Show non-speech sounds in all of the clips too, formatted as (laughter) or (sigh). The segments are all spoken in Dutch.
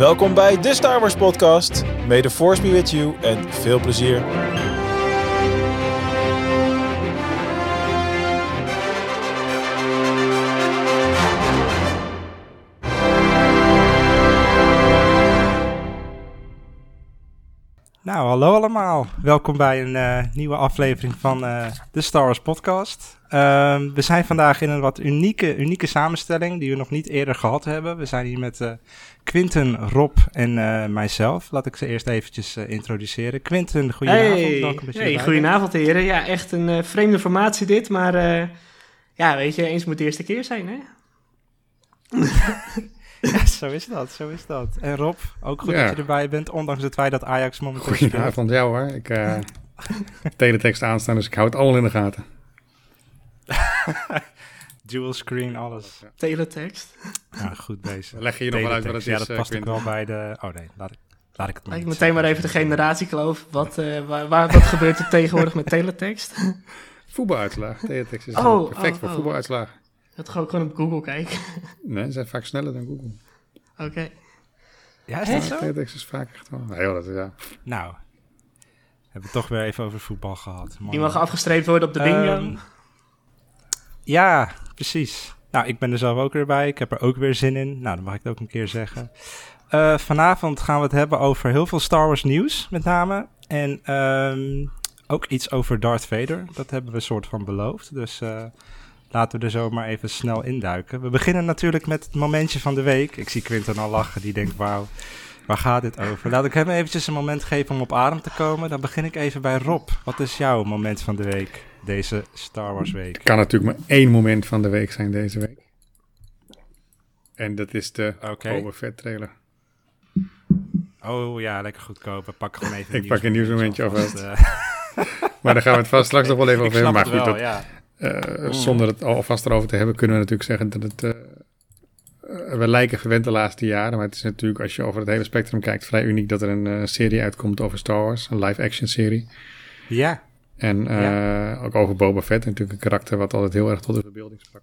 Welkom bij de Star Wars podcast. May the force be with you en veel plezier. Nou, hallo allemaal. Welkom bij een eh, nieuwe aflevering van eh, de Star Wars podcast. Ehm, we zijn vandaag in een wat unieke, unieke samenstelling die we nog niet eerder gehad hebben. We zijn hier met uh, Quinten, Rob en mijzelf. Laat ik ze eerst eventjes introduceren. Quinten, goedenavond. Hey, hey goedenavond heren. Ja, echt een vreemde formatie dit, maar ja, weet je, eens moet de eerste keer zijn hè. (laughs) Ja, zo is dat, zo is dat. En Rob, ook goed dat je erbij bent, ondanks het feit dat Ajax momenteel Goedenavond, jou hoor. Ik uh, (laughs) teletext aanstaan, dus ik hou het allemaal in de gaten. (laughs) Dual screen, alles. Teletext. Ja, goed bezig. Leg je je nog wel uit wat het ja, is, dat uh, past ook wel bij de... Oh nee, laat ik, laat ik het maar Ik meteen maar even de generatiekloof. Wat, uh, waar, waar, wat gebeurt er tegenwoordig met teletext? (laughs) Voetbaluitslag. Teletext is oh, perfect oh, voor oh. voetbaluitslagen. Dat ga ik gewoon op Google kijken. (laughs) Nee, ze zijn vaak sneller dan Google. Oké. Okay. Ja, is dat zo? Teletext is vaak echt wel... Nee, joh, dat is ja. Nou, hebben we het toch weer even over voetbal gehad. Mooi. Die mag afgestreept worden op de bingo. Um, ja, precies. Nou, ik ben er zelf ook weer bij. Ik heb er ook weer zin in. Nou, dan mag ik het ook een keer zeggen. Uh, vanavond gaan we het hebben over heel veel Star Wars nieuws, met name. En um, ook iets over Darth Vader. Dat hebben we soort van beloofd. Dus... Uh, Laten we er zo maar even snel induiken. We beginnen natuurlijk met het momentje van de week. Ik zie Quinten al lachen, die denkt, wauw, waar gaat dit over? Laat ik hem eventjes een moment geven om op adem te komen. Dan begin ik even bij Rob. Wat is jouw moment van de week, deze Star Wars week? Het kan natuurlijk maar één moment van de week zijn deze week. En dat is de okay. Boba Fett trailer. Oh ja, lekker goedkoop. Pakken gewoon even (laughs) Ik pak een nieuwsmomentje alvast. Uh... (laughs) maar daar gaan we het vast straks nog wel even (laughs) over hebben. Maar goed, wel, dat, ja. Mm. Zonder het alvast erover te hebben, kunnen we natuurlijk zeggen dat het. Uh, we lijken verwend de laatste jaren. Maar het is natuurlijk, als je over het hele spectrum kijkt, vrij uniek dat er een uh, serie uitkomt over Star Wars. Een live-action serie. Ja. En ja. ook over Boba Fett. Natuurlijk een karakter wat altijd heel erg tot de verbeelding sprak.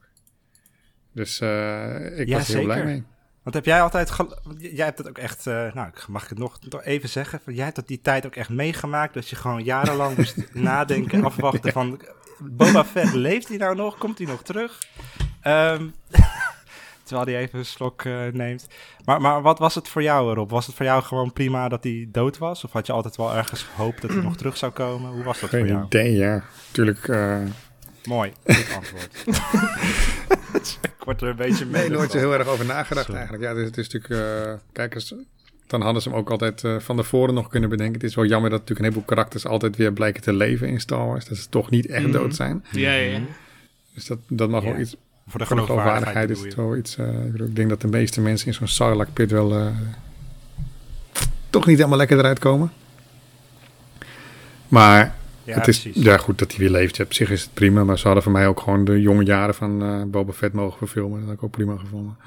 Dus ik ja, was er heel blij mee. Want heb jij altijd. Jij hebt het ook echt. nou, mag ik het nog even zeggen? Jij hebt dat die tijd ook echt meegemaakt. Dat je gewoon jarenlang moest (laughs) nadenken, afwachten ja. van. Boba Fett, (laughs) leeft hij nou nog? Komt hij nog terug? Um, (laughs) terwijl hij even een slok uh, neemt. Maar, maar wat was het voor jou erop? Was het voor jou gewoon prima dat hij dood was? Of had je altijd wel ergens gehoopt dat hij nog terug zou komen? Hoe was dat Geen voor jou? idee, ja. Tuurlijk. Uh... Mooi, goed antwoord. (laughs) ik word er een beetje mee. Nee, nooit zo heel erg over nagedacht Sorry. eigenlijk. Ja, het is, het is natuurlijk... Uh, kijk eens, dan hadden ze hem ook altijd uh, van tevoren nog kunnen bedenken. Het is wel jammer dat natuurlijk een heleboel karakters altijd weer blijken te leven in Star Wars. Dat ze toch niet echt mm -hmm. dood zijn. Ja, ja. Dus dat, dat mag ja. wel iets... Voor de geloofwaardigheid is het wel iets... Uh, ik, bedoel, ik denk dat de meeste mensen in zo'n Sarlacc pit wel... Uh, toch niet helemaal lekker eruit komen. Maar ja, het is... precies. Ja, goed dat hij weer leeft. Op zich is het prima. Maar ze hadden voor mij ook gewoon de jonge jaren van uh, Boba Fett mogen verfilmen. Dat had ik ook prima gevonden.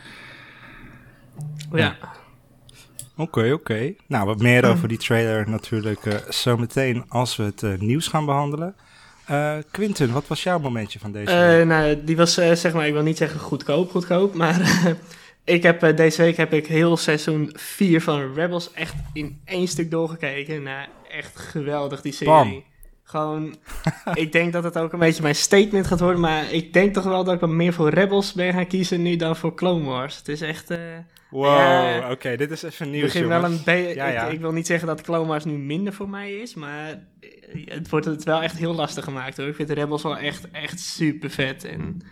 Ja. Oké, okay, oké. Okay. Nou, wat meer over die trailer natuurlijk uh, zometeen als we het uh, nieuws gaan behandelen. Uh, Quinten, wat was jouw momentje van deze week? nou, die was zeg maar, ik wil niet zeggen goedkoop, goedkoop, maar ik heb deze week heb ik heel seizoen 4 van Rebels echt in één stuk doorgekeken. Nou, echt geweldig die serie. Bam. Gewoon, ik denk dat het ook een beetje mijn statement gaat worden, maar ik denk toch wel dat ik wat meer voor Rebels ben gaan kiezen nu dan voor Clone Wars. Het is echt... Wow, oké, okay, dit is even nieuws, begin wel een be- ja, ja. Ik, ik, wil niet zeggen dat Clone Wars nu minder voor mij is, maar het wordt het wel echt heel lastig gemaakt hoor. Ik vind de Rebels wel echt, echt super vet. En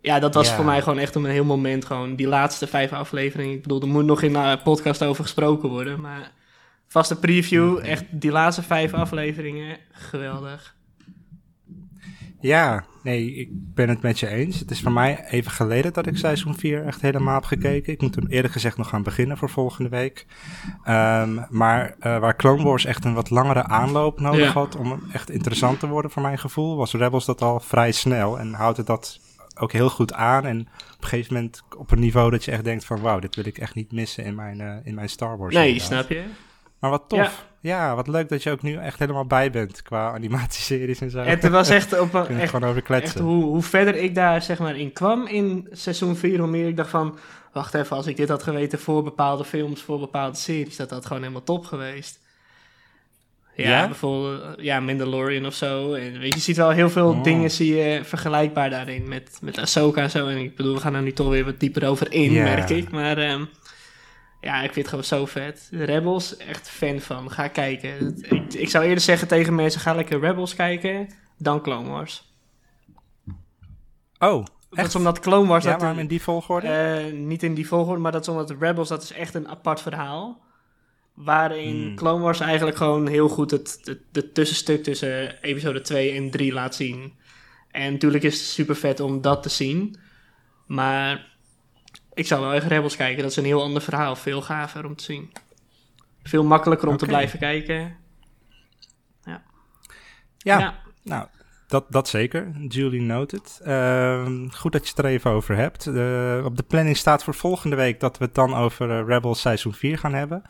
ja, dat was ja. voor mij gewoon echt om een heel moment gewoon die laatste vijf afleveringen. Ik bedoel, er moet nog in de podcast over gesproken worden, maar vaste preview, echt die laatste vijf afleveringen, geweldig. Ja, nee, ik ben het met je eens. Het is voor mij even geleden dat ik seizoen 4 echt helemaal heb gekeken. Ik moet hem eerlijk gezegd nog gaan beginnen voor volgende week. Um, maar uh, waar Clone Wars echt een wat langere aanloop nodig Ja. had om echt interessant te worden voor mijn gevoel, was Rebels dat al vrij snel en houdt het dat ook heel goed aan. En op een gegeven moment op een niveau dat je echt denkt van wauw, dit wil ik echt niet missen in mijn, uh, in mijn Star Wars. Nee, inderdaad. snap je? Maar wat tof. Ja. wat leuk dat je ook nu echt helemaal bij bent qua animatieseries en zo. Het was (laughs) echt op een, echt, gewoon over echt kletsen. hoe, hoe verder ik daar zeg maar in kwam in seizoen 4, hoe meer ik dacht van, wacht even, als ik dit had geweten voor bepaalde films, voor bepaalde series, dat had gewoon helemaal top geweest. Ja, Ja? bijvoorbeeld eh, ja, Mandalorian of zo. En weet je, je ziet wel heel veel Oh. dingen zie je vergelijkbaar daarin met, met Ahsoka en zo. En ik bedoel, we gaan er nu toch weer wat dieper over in, merk ik. Maar ehm, ja, ik vind het gewoon zo vet. Rebels, echt fan van. Ga kijken. Ik, ik zou eerder zeggen tegen mensen, ga lekker Rebels kijken dan Clone Wars. Oh, Dat echt? is omdat Clone Wars... ja, dat waarom in die volgorde? eh, niet in die volgorde, maar dat is omdat Rebels, dat is echt een apart verhaal. Waarin Hmm. Clone Wars eigenlijk gewoon heel goed het, het, het tussenstuk tussen episode 2 en 3 laat zien. En natuurlijk is het super vet om dat te zien. Maar ik zou wel echt Rebels kijken. Dat is een heel ander verhaal. Veel gaver om te zien. Veel makkelijker om te blijven kijken. ja, nou, dat, dat zeker. Duly noted. Ehm, goed dat je het er even over hebt. Op de planning staat voor volgende week dat we het dan over eh, Rebels seizoen 4 gaan hebben.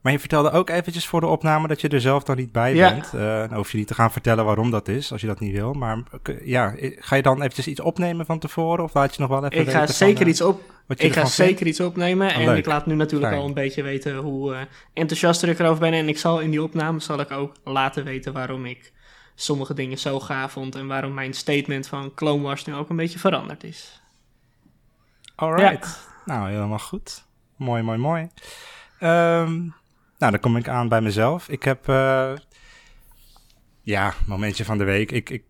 Maar je vertelde ook eventjes voor de opname dat je er zelf dan niet bij Ja. bent. Nou hoef je niet te gaan vertellen waarom dat is, als je dat niet wil. Maar ja, ga je dan eventjes iets opnemen van tevoren? Of laat je nog wel even Ik ga zeker van, eh, iets op, Ik ga vindt? zeker iets opnemen. Ah, en leuk. ik laat nu natuurlijk Fijn. al een beetje weten hoe eh, enthousiast ik erover ben. En ik zal in die opname zal ik ook laten weten waarom ik sommige dingen zo gaaf vond. En waarom mijn statement van Clone Wars nu ook een beetje veranderd is. Alright. Nou, helemaal goed. Mooi, mooi, mooi. Ehm, nou, dan kom ik aan bij mezelf. Ik heb, eh, ja, momentje van de week. Ik, ik,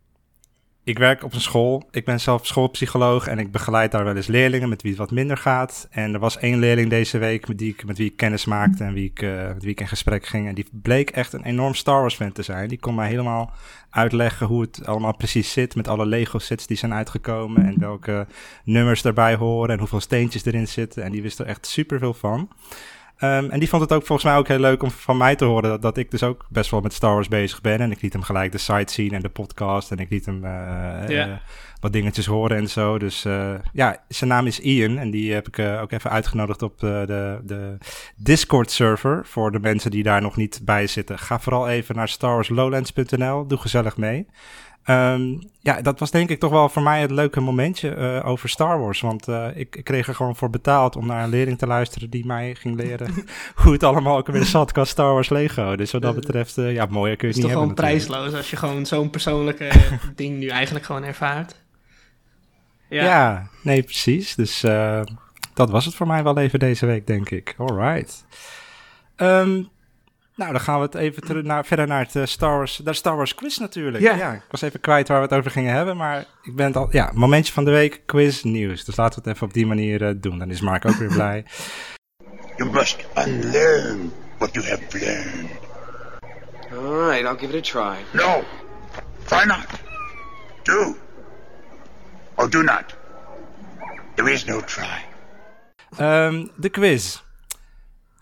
ik werk op een school. Ik ben zelf schoolpsycholoog en ik begeleid daar wel eens leerlingen met wie het wat minder gaat. En er was één leerling deze week met, die ik, met wie ik kennis maakte en wie ik, eh, met wie ik in gesprek ging. En die bleek echt een enorm Star Wars fan te zijn. Die kon mij helemaal uitleggen hoe het allemaal precies zit met alle Lego sets die zijn uitgekomen en welke nummers daarbij horen en hoeveel steentjes erin zitten. En die wist er echt super veel van. Ehm, en die vond het ook volgens mij ook heel leuk om van mij te horen dat, dat ik dus ook best wel met Star Wars bezig ben. En ik liet hem gelijk de site zien en de podcast en ik liet hem eh, eh, wat dingetjes horen en zo. Dus eh, ja, zijn naam is Ian en die heb ik ook even uitgenodigd op de, de, de Discord server voor de mensen die daar nog niet bij zitten. Ga vooral even naar starwarslowlands.nl, doe gezellig mee. Ehm, ja, dat was denk ik toch wel voor mij het leuke momentje eh, over Star Wars. Want eh, ik, ik kreeg er gewoon voor betaald om naar een leerling te luisteren die mij ging leren (laughs) hoe het allemaal ook weer zat qua Star Wars Lego. Dus wat dat betreft, eh, ja, mooier kun je Het het is niet toch gewoon hebben. natuurlijk. prijsloos als je gewoon zo'n persoonlijke (laughs) ding nu eigenlijk gewoon ervaart. Ja. nee, precies. Dus dat was het voor mij wel even deze week, denk ik. Alright. Ehm nou, dan gaan we het even terug naar, verder naar het eh, Star Wars, naar de Star Wars quiz natuurlijk. Ja. ik was even kwijt waar we het over gingen hebben, maar ik ben het al, ja, momentje van de week, quiz nieuws. Dus laten we het even op die manier eh, doen. Dan is Mark ook weer blij. You must unlearn what you have learned. All right, I'll give it a try. No, try not. Do. Or do not. There is no try. Ehm, de quiz.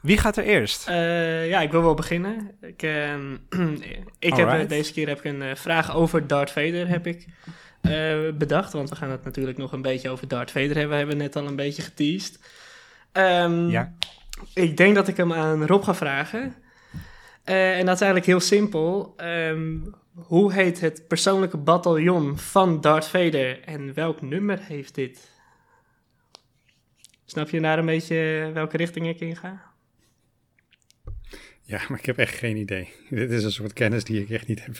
Wie gaat er eerst? Eh, ja, ik wil wel beginnen. Ik, ehm, (clears throat) ik heb, eh, deze keer heb ik een eh, vraag over Darth Vader heb ik, bedacht. Want we gaan het natuurlijk nog een beetje over Darth Vader hebben. We hebben net al een beetje geteased. Ehm, Ja. Ik denk dat ik hem aan Rob ga vragen. En dat is eigenlijk heel simpel. Ehm, hoe heet het persoonlijke bataljon van Darth Vader en welk nummer heeft dit? Snap je daar een beetje welke richting ik in ga? Ja, maar ik heb echt geen idee. (laughs) Dit is een soort kennis die ik echt niet heb.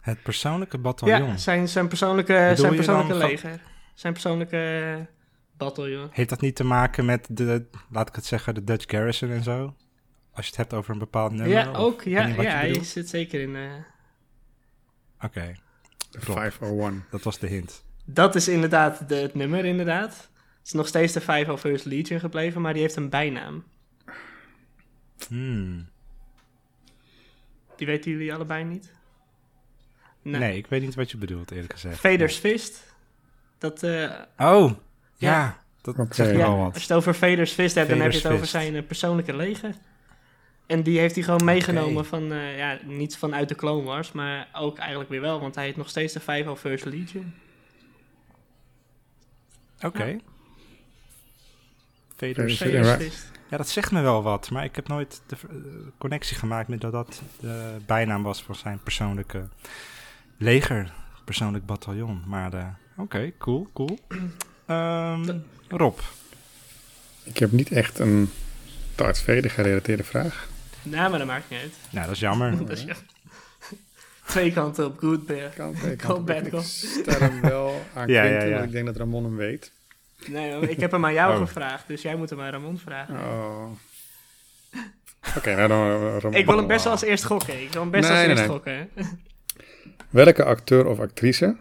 Het persoonlijke bataljon. Ja, zijn, zijn persoonlijke, Bedoel zijn persoonlijke van- leger. Zijn persoonlijke bataljon. Heeft dat niet te maken met de, laat ik het zeggen, de Dutch Garrison en zo? Als je het hebt over een bepaald nummer? Ja, ook. Ja, je ja hij zit zeker in... eh, Oké, De Klopt. 501. dat was de hint. dat is inderdaad de, het nummer, inderdaad. Het is nog steeds de 501st Legion gebleven, maar die heeft een bijnaam. Hmm. Die weten jullie allebei niet? Nee. ik weet niet wat je bedoelt, eerlijk gezegd. Vader's Fist. Dat, eh, Oh, ja, Ja. dat zegt me ja, wel als wat. je het over Vader's Fist hebt, dan heb je het over zijn eh, persoonlijke leger. En die heeft hij gewoon meegenomen van, eh, ja, niet vanuit de Clone Wars, maar ook eigenlijk weer wel, want hij heeft nog steeds de 501st Legion. Oké. Vader's. Fist. Ja, dat zegt me wel wat, maar ik heb nooit de eh, connectie gemaakt met dat dat de bijnaam was voor zijn persoonlijke leger, persoonlijk bataljon. Maar eh, oké, cool, cool. Ehm, Rob, Ik heb niet echt een Darth Vader gerelateerde vraag. Nou, maar dat maakt niet uit. nou dat is jammer. (laughs) Dat is ja. Twee kanten op good bear. Kan, Kan bad ik cop. stel hem wel aan Ja, ja, Quinten, ja. want ik denk dat Ramon hem weet. Nee, ik heb hem aan jou Oh. gevraagd, dus jij moet hem aan Ramon vragen. Oh. Oké, nou dan eh, Ramon. Ik wil hem best wel als eerst gokken. Ik wil hem best Nee, als nee, eerst nee. gokken. hè. Welke acteur of actrice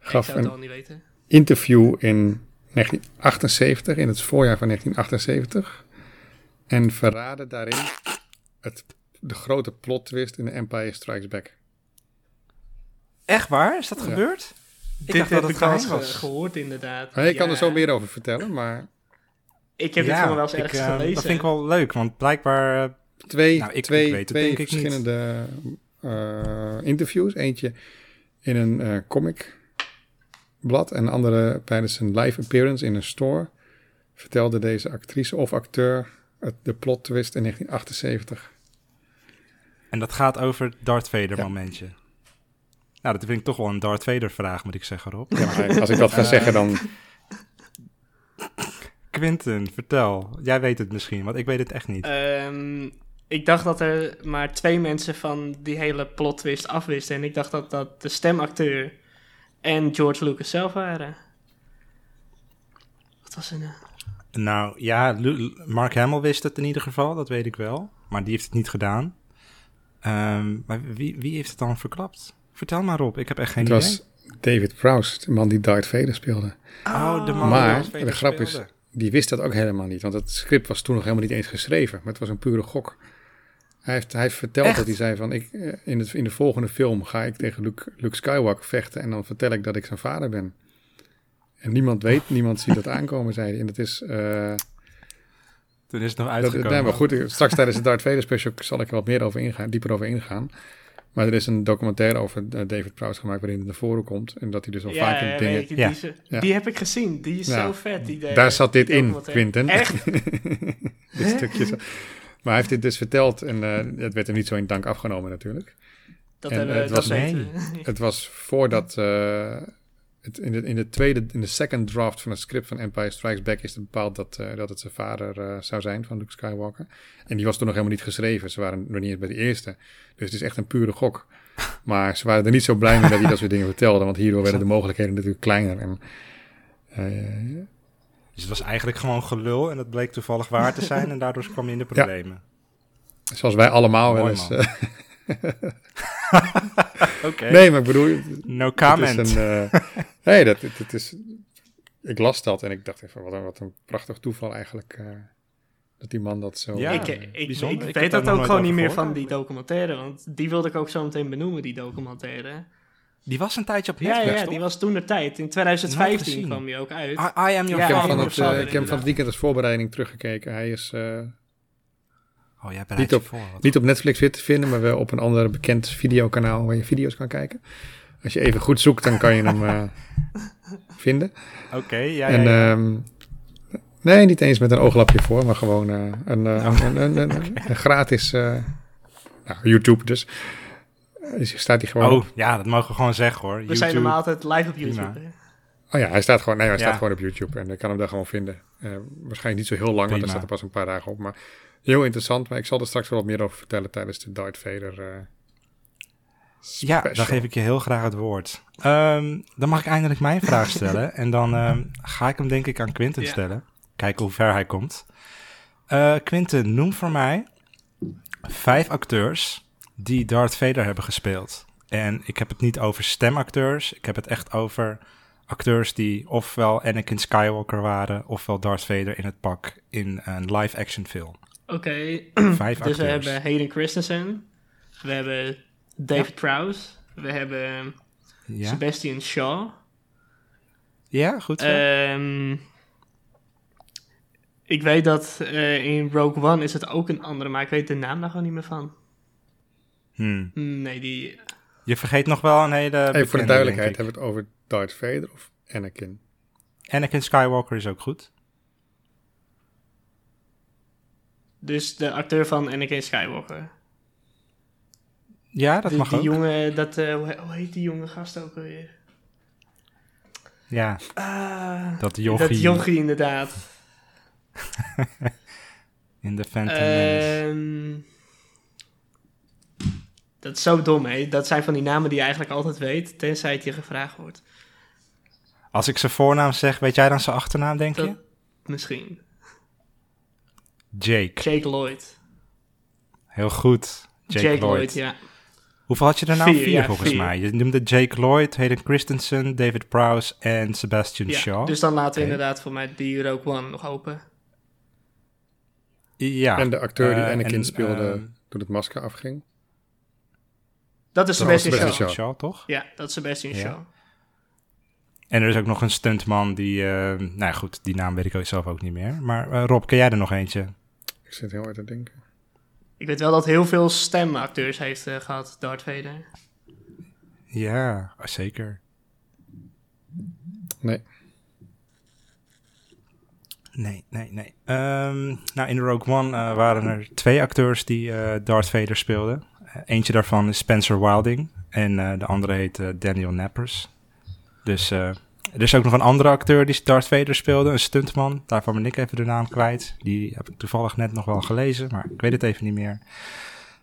Ik gaf een al niet weten. interview in 1978, in het voorjaar van 1978, en verraadde daarin het, de grote plot twist in The Empire Strikes Back? Echt waar? Is dat Ja. gebeurd? Ik Dit heb dat ik het ge- was. gehoord, inderdaad. Maar ik kan er zo meer over vertellen, maar Ik heb dit gewoon wel eens ik, ergens eh, gelezen. Dat vind ik wel leuk, want blijkbaar... eh, twee, Nou, ik- ik twee, weet het twee ik verschillende eh, interviews. Eentje in een eh comicblad en een andere tijdens een live appearance in een store. Vertelde deze actrice of acteur het, de plot twist in 1978. en dat gaat over het Darth Vader Ja. momentje. Nou, dat vind ik toch wel een Darth Vader vraag, moet ik zeggen, Rob. Ja, maar als ik dat ga zeggen, dan Quinten, vertel. Jij weet het misschien, want ik weet het echt niet. Ehm, ik dacht dat er maar twee mensen van die hele plot twist afwisten. En ik dacht dat dat de stemacteur en George Lucas zelf waren. Wat was er nou? Nou ja, Lu- Mark Hamill wist het in ieder geval, dat weet ik wel. Maar die heeft het niet gedaan. Ehm, maar wie, wie heeft het dan verklapt? Vertel maar op, ik heb echt geen het idee. was David Prowse, de man die Darth Vader speelde. Oh, de man die Maar Darth Vader de grap is, die wist dat ook helemaal niet. Want het script was toen nog helemaal niet eens geschreven. Maar het was een pure gok. Hij heeft, hij heeft verteld Echt? dat hij zei van... Ik, eh, in, het, in de volgende film ga ik tegen Luke, Luke Skywalker vechten... en dan vertel ik dat ik zijn vader ben. En niemand weet, (laughs) niemand ziet dat aankomen, zei hij. En dat is... eh, Toen is het nog dat, uitgekomen. nee, maar goed, straks tijdens de Darth Vader special zal ik er wat meer over ingaan, dieper over ingaan. Maar er is een documentaire over eh, David Prowse gemaakt waarin het naar voren komt. En dat hij dus al Ja, vaker ja, dingen... die, Ja. Ja. die heb ik gezien. Die is Ja. zo vet. Die, de- Daar zat dit die in. Quinten. Echt? (laughs) dit stukje. zo. Maar hij heeft dit dus verteld en eh, het werd hem niet zo in dank afgenomen natuurlijk. Dat, En, hebben, eh, we het dat was- Nee. (laughs) Het was voordat eh, het in, de, in de tweede, in de second draft van het script van Empire Strikes Back is het bepaald dat, eh, dat het zijn vader eh, zou zijn van Luke Skywalker. En die was toen nog helemaal niet geschreven. Ze waren nog niet eens bij de eerste. Dus het is echt een pure gok. Maar ze waren er niet zo blij mee dat hij dat soort dingen vertelde, want hierdoor werden de mogelijkheden natuurlijk kleiner. En, eh, Dus het was eigenlijk gewoon gelul en het bleek toevallig waar te zijn en daardoor kwam je in de problemen. zoals wij allemaal wel Mooi, eens. (laughs) (laughs) nee, maar ik bedoel, no Het comment. is een, eh, (laughs) nee, dat, dat is. Ik las dat en ik dacht even, wat een, wat een prachtig toeval eigenlijk. eh, dat die man dat zo. Ja, ik, eh, ik, bijzonder. ik Ik heb weet dat ook gewoon niet meer gehoord van die documentaire. Want die wilde ik ook zo meteen benoemen, die documentaire. Die was een tijdje op Ja, Netflix, ja, toch? die was toen de tijd. In Nooit 2015 gezien. kwam die ook uit. I, I am your Ja, ik heb, van ja, het, ja, ja, ik heb hem van het weekend als voorbereiding teruggekeken. Hij is eh, Oh, jij Niet op- voor. wat niet op Netflix weer te vinden, maar wel op een ander bekend videokanaal waar je video's kan kijken. Als je even goed zoekt, dan kan je hem eh, (laughs) vinden. Oké, ja, ja, en ja. ehm, nee, niet eens met een ooglapje voor, maar gewoon eh, een, eh, Oh. een, een, een- een gratis eh, nou, YouTube dus. Eh, staat hij gewoon. Oh, ja, dat mogen we gewoon zeggen hoor. We zijn normaal altijd live op YouTube. Prima. Oh ja, hij staat gewoon, nee, hij Ja. staat gewoon op YouTube en ik kan hem daar gewoon vinden. Eh, waarschijnlijk niet zo heel lang, want er staat er pas een paar dagen op. Maar heel interessant, maar ik zal er straks wel wat meer over vertellen tijdens de Darth Vader eh Ja, dan geef ik je heel graag het woord. Ehm, dan mag ik eindelijk mijn vraag (laughs) stellen. en dan ehm, ga ik hem denk ik aan Quinten stellen. Kijken hoe ver hij komt. Eh Quinten, noem voor mij vijf acteurs die Darth Vader hebben gespeeld. En ik heb het niet over stemacteurs. Ik heb het echt over acteurs die ofwel Anakin Skywalker waren... ofwel Darth Vader in het pak in een live-action film. Oké, Vijf dus we hebben Hayden Christensen. We hebben David Prowse. We hebben Ja, Sebastian Shaw. ja goed zo. Ehm, ik weet dat eh, in Rogue One is het ook een andere, maar ik weet de naam daar gewoon niet meer van. Hmm. Nee, die... Je vergeet nog wel een hele. Even voor de duidelijkheid, hebben we het over Darth Vader of Anakin? Anakin Skywalker is ook goed. Dus de acteur van Anakin Skywalker. Ja, dat Die- mag die ook. jonge, dat, eh, hoe, he- hoe heet die jonge gast ook alweer? Ja, Ah, dat jochie dat jochie inderdaad. (laughs) in de Phantom. Ehm, dat is zo dom, hè? Dat zijn van die namen die je eigenlijk altijd weet, tenzij het je gevraagd wordt. Als ik zijn voornaam zeg, weet jij dan zijn achternaam, denk Dat, je? misschien. Jake. Jake Lloyd. Heel goed. Jake, Lloyd. ja. Hoeveel had je er nou? Vier, Vier, ja, volgens vier. mij. Je noemde Jake Lloyd, Hayden Christensen, David Prowse en Sebastian ja. Shaw. Dus dan laten we inderdaad voor mij die Rogue One nog open. ja. En de acteur die Eh, Anakin en, speelde ehm, toen het masker afging. Dat is Sebastian Shaw. Sebastian Shaw, toch? Ja, dat is Sebastian Ja. Shaw. En er is ook nog een stuntman die, eh, nou ja, goed, die naam weet ik ook zelf ook niet meer. Maar eh, Rob, ken jij er nog eentje? Ik zit heel hard te denken. Ik weet wel dat heel veel stemacteurs heeft eh, gehad, Darth Vader. Ja, zeker. Nee. Nee, nee, nee. Ehm, nou, in Rogue One eh, waren er twee acteurs die eh, Darth Vader speelden. Eentje daarvan is Spencer Wilding en eh, de andere heet Daniel Nappers. Dus eh, er is ook nog een andere acteur die Darth Vader speelde, een stuntman. Daarvan ben ik even de naam kwijt. Die heb ik toevallig net nog wel gelezen, maar ik weet het even niet meer.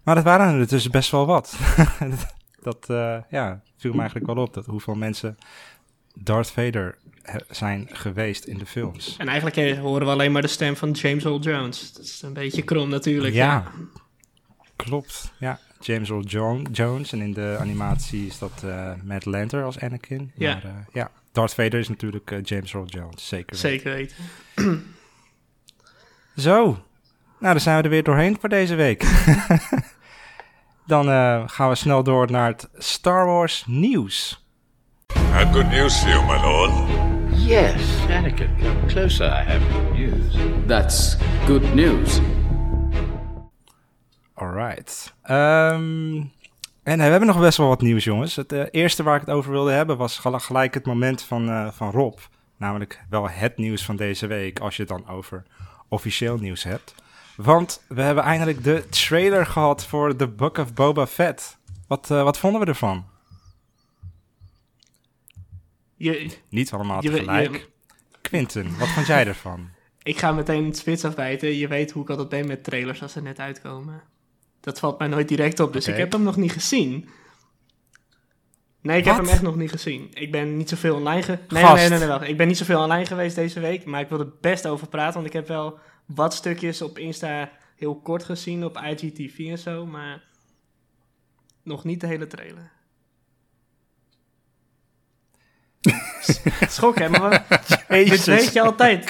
Maar dat waren er dus best wel wat. (laughs) dat eh, ja, viel me eigenlijk wel op, dat hoeveel mensen Darth Vader zijn geweest in de films. En eigenlijk eh, horen we alleen maar de stem van James Earl Jones. Dat is een beetje krom natuurlijk. Ja, klopt. Ja, James Earl Jo- Jones. En in de animatie is dat eh Matt Lanter als Anakin. Ja. Maar, ja, Darth Vader is natuurlijk eh, James Earl Jones, zeker weten. Zeker weten. (clears throat) Zo, nou dan zijn we er weer doorheen voor deze week. (laughs) dan eh, gaan we snel door naar het Star Wars nieuws. I have good news for you, my lord. Yes, Anakin, come closer. I have good news. That's good news. Alright. Ehm, en eh, we hebben nog best wel wat nieuws, jongens. Het eh, eerste waar ik het over wilde hebben was gel- gelijk het moment van, eh, van Rob. Namelijk wel het nieuws van deze week, als je het dan over officieel nieuws hebt. Want we hebben eindelijk de trailer gehad voor The Book of Boba Fett. Wat, wat vonden we ervan? Je, Niet allemaal Je- tegelijk. je- Quinten, wat vond jij ervan? (laughs) ik ga meteen het spits afbijten. Je weet hoe ik altijd ben met trailers als ze net uitkomen. Dat valt mij nooit direct op, dus ik heb hem nog niet gezien. Nee, ik heb hem echt nog niet gezien. Ik ben niet zoveel online ge... Nee, nee, nee. Ik ben niet zoveel online geweest deze week, maar ik wil er best over praten, want ik heb wel wat stukjes op Insta heel kort gezien, op IGTV en zo, maar nog niet de hele trailer. (laughs) Schok, hè? Maar weet je altijd.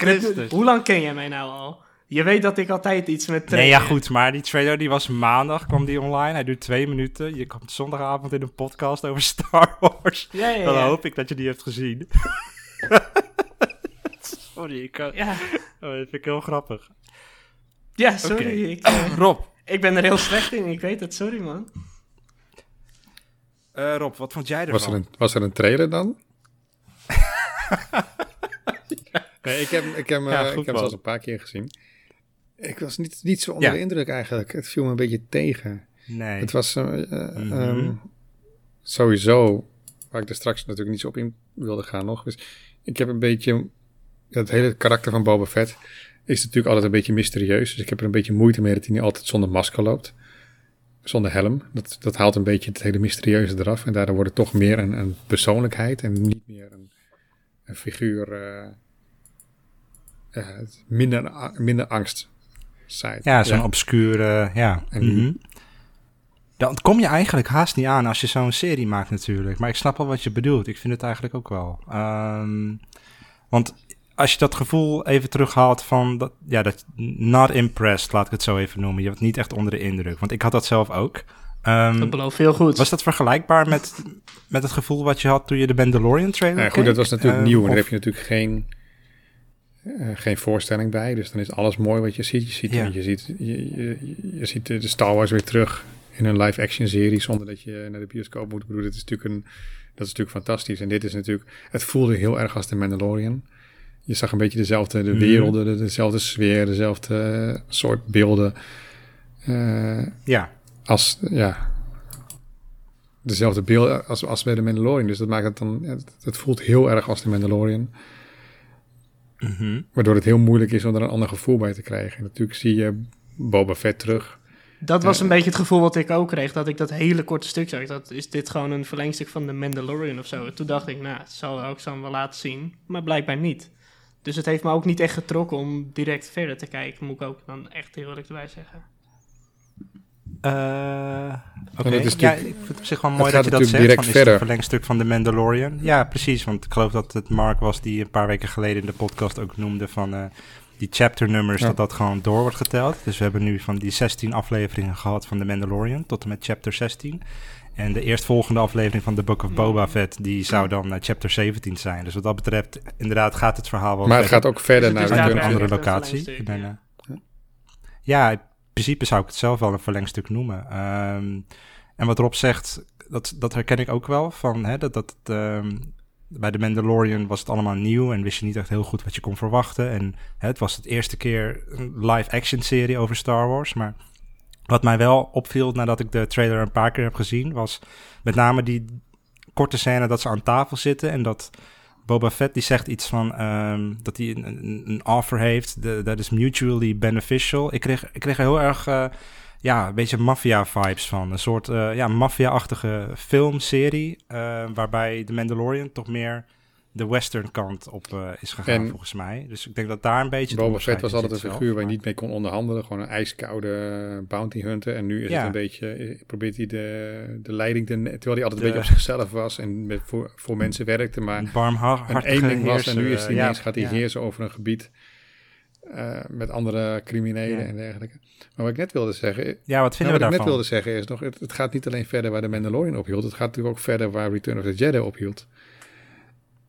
Hoe lang ken jij mij nou al? Je weet dat ik altijd iets met Nee, ja goed, maar die trailer die was maandag, kwam die online. Hij duurt twee minuten. Je komt zondagavond in een podcast over (laughs) Star Wars. Ja, ja, Dan ja. hoop ik dat je die hebt gezien. (laughs) Sorry, ik, kan... Ja, oh, dat vind ik heel grappig. ja sorry. (clears throat) Ik, eh, Rob, ik ben er heel slecht in, ik weet het. Sorry, man. eh, Rob, wat vond jij ervan? Was er, een, was er een trailer dan? (laughs) nee, ik heb, ik heb, eh, ik heb hem zelfs een paar keer gezien. Ik was niet, niet zo onder Ja. de indruk eigenlijk. Het viel me een beetje tegen. Nee. Het was eh, eh, Mhm. ehm, sowieso, waar ik er straks natuurlijk niet zo op in wilde gaan nog. Dus ik heb een beetje, het hele karakter van Boba Fett is natuurlijk altijd een beetje mysterieus. Dus ik heb er een beetje moeite mee dat hij niet altijd zonder masker loopt. Zonder helm. Dat, dat haalt een beetje het hele mysterieuze eraf. En daardoor wordt het toch meer een, een persoonlijkheid en niet meer een, een figuur. eh, minder, minder angst. Ja, zo'n obscure, ja. En- Mhm. Dan kom je eigenlijk haast niet aan als je zo'n serie maakt natuurlijk. Maar ik snap wel wat je bedoelt. Ik vind het eigenlijk ook wel. Ehm, want als je dat gevoel even terughaalt van... Dat, ja, dat not impressed, laat ik het zo even noemen. Je was niet echt onder de indruk. Want ik had dat zelf ook. Ehm, Dat belooft veel goed. was dat vergelijkbaar met, met het gevoel wat je had toen je de Mandalorian trailer Ja, goed, dat was natuurlijk Ehm, nieuw. En daar heb je natuurlijk geen, eh, geen voorstelling bij. Dus dan is alles mooi wat je ziet. Je ziet, Ja. je ziet, je, je, je ziet de Star Wars weer terug in een live-action serie... zonder dat je naar de bioscoop moet. Ik bedoel, dat is, natuurlijk een, dat is natuurlijk fantastisch. En dit is natuurlijk... Het voelde heel erg als de Mandalorian. je zag een beetje dezelfde de Mhm. werelden, de- dezelfde sfeer, dezelfde eh, soort beelden. eh, Ja, als, ja, dezelfde beelden als, als bij de Mandalorian. Dus dat maakt het dan, het, het voelt heel erg als de Mandalorian. Mhm. Waardoor het heel moeilijk is om er een ander gevoel bij te krijgen. En natuurlijk zie je Boba Fett terug. Dat was een beetje het gevoel wat ik ook kreeg, dat ik dat hele korte stuk zag. Dat is dit gewoon een verlengstuk van de Mandalorian of zo. Toen dacht ik, nou, het zal ook zo wel laten zien, maar blijkbaar niet. Dus het heeft me ook niet echt getrokken om direct verder te kijken, moet ik ook dan echt heel eerlijk erbij zeggen. Eh, Oké, het is ja, natuurlijk- ik vind het op zich wel het mooi dat je dat zegt. direct Van, is het verder. een verlengstuk van de Mandalorian? Ja, precies. Want ik geloof dat het Mark was die een paar weken geleden in de podcast ook noemde van eh, die chapternummers, Ja. dat dat gewoon door wordt geteld. Dus we hebben nu van die 16 afleveringen gehad van de Mandalorian tot en met chapter 16. En de eerstvolgende aflevering van The Book of Boba Fett, die zou dan eh, chapter 17 zijn. Dus wat dat betreft, inderdaad gaat het verhaal wel Maar het verder. gaat ook verder Dus het naar een andere locatie. Ik ben, ja. In principe zou ik het zelf wel een verlengstuk noemen. Ehm, en wat Rob zegt, dat, dat herken ik ook wel. Van, hè, dat, dat, ehm, bij de Mandalorian was het allemaal nieuw en wist je niet echt heel goed wat je kon verwachten. En hè, het was het eerste keer een live-action serie over Star Wars. Maar wat mij wel opviel nadat ik de trailer een paar keer heb gezien, was met name die korte scène dat ze aan tafel zitten en dat Boba Fett die zegt iets van ehm, dat hij een, een, offer heeft dat is mutually beneficial. Ik kreeg, ik kreeg heel erg eh, ja, een beetje maffia vibes van. Een soort eh, ja, maffia-achtige filmserie eh, waarbij de Mandalorian toch meer de western kant op eh, is gegaan En volgens mij. Dus ik denk dat daar een beetje Boba Fett was altijd een figuur waar je niet mee kon onderhandelen. Gewoon een ijskoude eh, bounty hunter. En nu is Ja. het een beetje, eh, probeert hij de, de leiding, te, terwijl hij altijd een beetje op zichzelf was en met, voor, voor mensen werkte. Maar Een eenling was en nu is hij ineens ja, gaat hij ja. heersen over een gebied met andere criminelen Ja. en dergelijke. Maar wat ik net wilde zeggen, Ja, wat nou, vinden wat we ik net wilde zeggen is nog, het, het gaat niet alleen verder waar de Mandalorian ophield, het gaat natuurlijk ook verder waar Return of the Jedi ophield.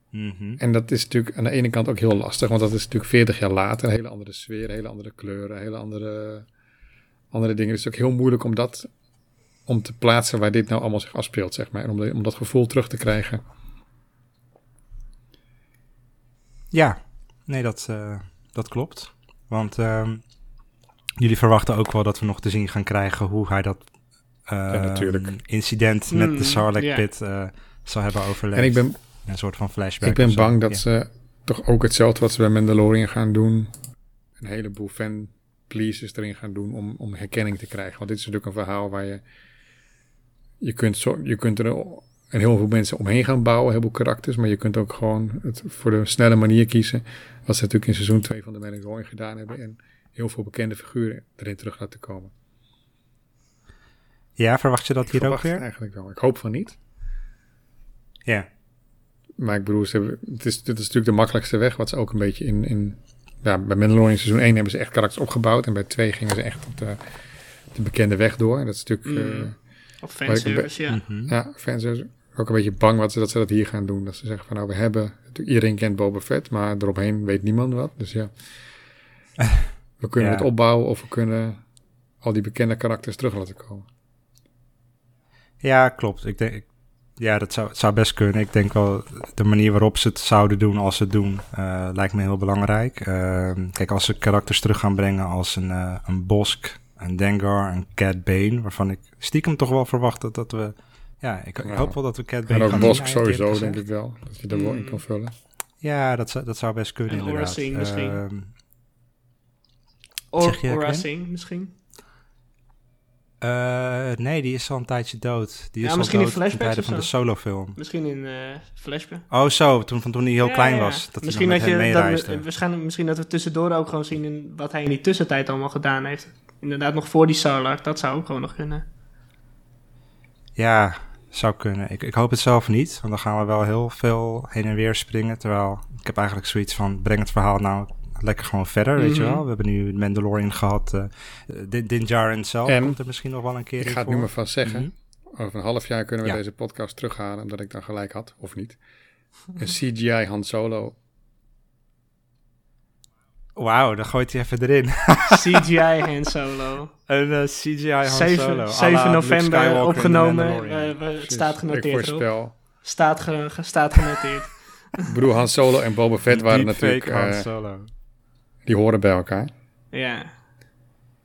Mhm. En dat is natuurlijk aan de ene kant ook heel lastig, want dat is natuurlijk 40 jaar later, een hele andere sfeer, hele andere kleuren, hele andere, andere dingen. Dus het is ook heel moeilijk om dat om te plaatsen waar dit nou allemaal zich afspeelt, zeg maar. En om, de- om dat gevoel terug te krijgen. Ja, nee, dat, eh, dat klopt. Want ehm, jullie verwachten ook wel dat we nog te zien gaan krijgen hoe hij dat ehm, incident met Mm, de Sarlacc ja. pit eh, zal hebben overleefd. En ik ben, Een soort van flashback. ik ben zo. bang dat Ja. ze toch ook hetzelfde wat ze bij Mandalorian gaan doen. Een heleboel fan pleases erin gaan doen om, om herkenning te krijgen. Want dit is natuurlijk een verhaal waar je... Je kunt, zo, je kunt er een heel veel mensen omheen gaan bouwen, heel veel karakters. Maar je kunt ook gewoon het voor de snelle manier kiezen. Wat ze natuurlijk in seizoen 2 van de Mandalorian gedaan hebben. En heel veel bekende figuren erin terug laten komen. Ja, verwacht je dat Ik hier ook weer? eigenlijk wel. Ik hoop van niet. Ja. Maar ik bedoel, ze hebben, het is, dit is natuurlijk de makkelijkste weg. Wat ze ook een beetje in... in ja, bij Mandalorian seizoen 1 hebben ze echt karakters opgebouwd. En bij 2 gingen ze echt op de, de bekende weg door. En dat is natuurlijk... Mm. eh, Of fanservice, ja. Mhm. Ja, fans zijn ook een beetje bang wat ze, dat ze dat hier gaan doen. Dat ze zeggen van nou, we hebben... natuurlijk Iedereen kent Boba Fett, maar eromheen weet niemand wat. Dus ja, (laughs) we kunnen Ja. het opbouwen of we kunnen al die bekende karakters terug laten komen. Ja, klopt. Ik denk, ja, dat zou, het zou best kunnen. Ik denk wel, de manier waarop ze het zouden doen als ze het doen, eh, lijkt me heel belangrijk. Ehm, kijk, als ze karakters terug gaan brengen als een, eh, een Bosk, een Dengar, een Cad Bane, waarvan ik stiekem toch wel verwacht dat, dat we... Ja, ik, hoop wel dat we En Bane ook gaan Bosk sowieso, denk ik wel. Dat je er wel in kan vullen. Ja, dat zou, dat zou best kunnen En inderdaad. Misschien. Ehm, Or, zeg je, misschien. Eh, nee, die is al een tijdje dood. Die Ja, is misschien al in dood ten flashbacks of van de solofilm. Misschien in eh flashback. Oh zo, toen, van toen hij heel Ja, klein ja. was. Dat misschien, dat je, dat, meereisde. waarschijnlijk, misschien dat we tussendoor ook gewoon zien in wat hij in die tussentijd allemaal gedaan heeft. Inderdaad, nog voor die Sarlacc, dat zou ook gewoon nog kunnen. Ja, zou kunnen. Ik, ik hoop het zelf niet, want dan gaan we wel heel veel heen en weer springen. Terwijl ik heb eigenlijk zoiets van, breng het verhaal nou lekker gewoon verder, weet je Mhm. wel. We hebben nu Mandalorian gehad. eh Din, Djarin zelf En komt er misschien nog wel een keer Ik in ga het voor. nu maar vast zeggen. Mhm. Over een half jaar kunnen we Ja. deze podcast terughalen, omdat ik dan gelijk had, of niet. Een CGI Han Solo. Wauw, dan gooit hij even erin. (laughs) CGI Han Solo. een eh, CGI Han 7, Solo. à la 7 Luke november opgenomen. Eh, het Precies. staat Ik genoteerd. Rob. voorspel. Staat, ge, staat genoteerd. (laughs) Ik bedoel, Han Solo en Boba Fett waren natuurlijk... Han eh, Solo. Die horen bij elkaar. Ja.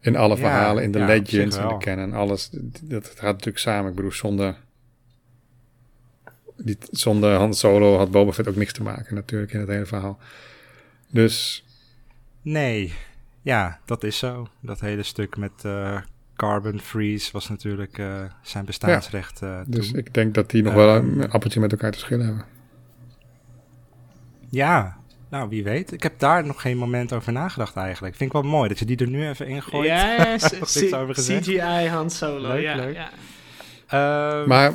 In alle Ja, verhalen, in de ja, legends, in de canon, alles. Dat gaat natuurlijk samen. Ik bedoel, zonder... Die, zonder Han Solo had Boba Fett ook niks te maken natuurlijk in het hele verhaal. Dus Nee, ja, dat is zo. Dat hele stuk met eh, Carbon Freeze was natuurlijk eh, zijn bestaansrecht eh, Dus toen. ik denk dat die nog wel een appeltje met elkaar te schillen hebben. Ja, nou wie weet. Ik heb daar nog geen moment over nagedacht eigenlijk. Vind ik wel mooi dat je die er nu even ingooit. Ja. (laughs) CGI Han Solo. Leuk, ja, leuk. ja. Ehm, Maar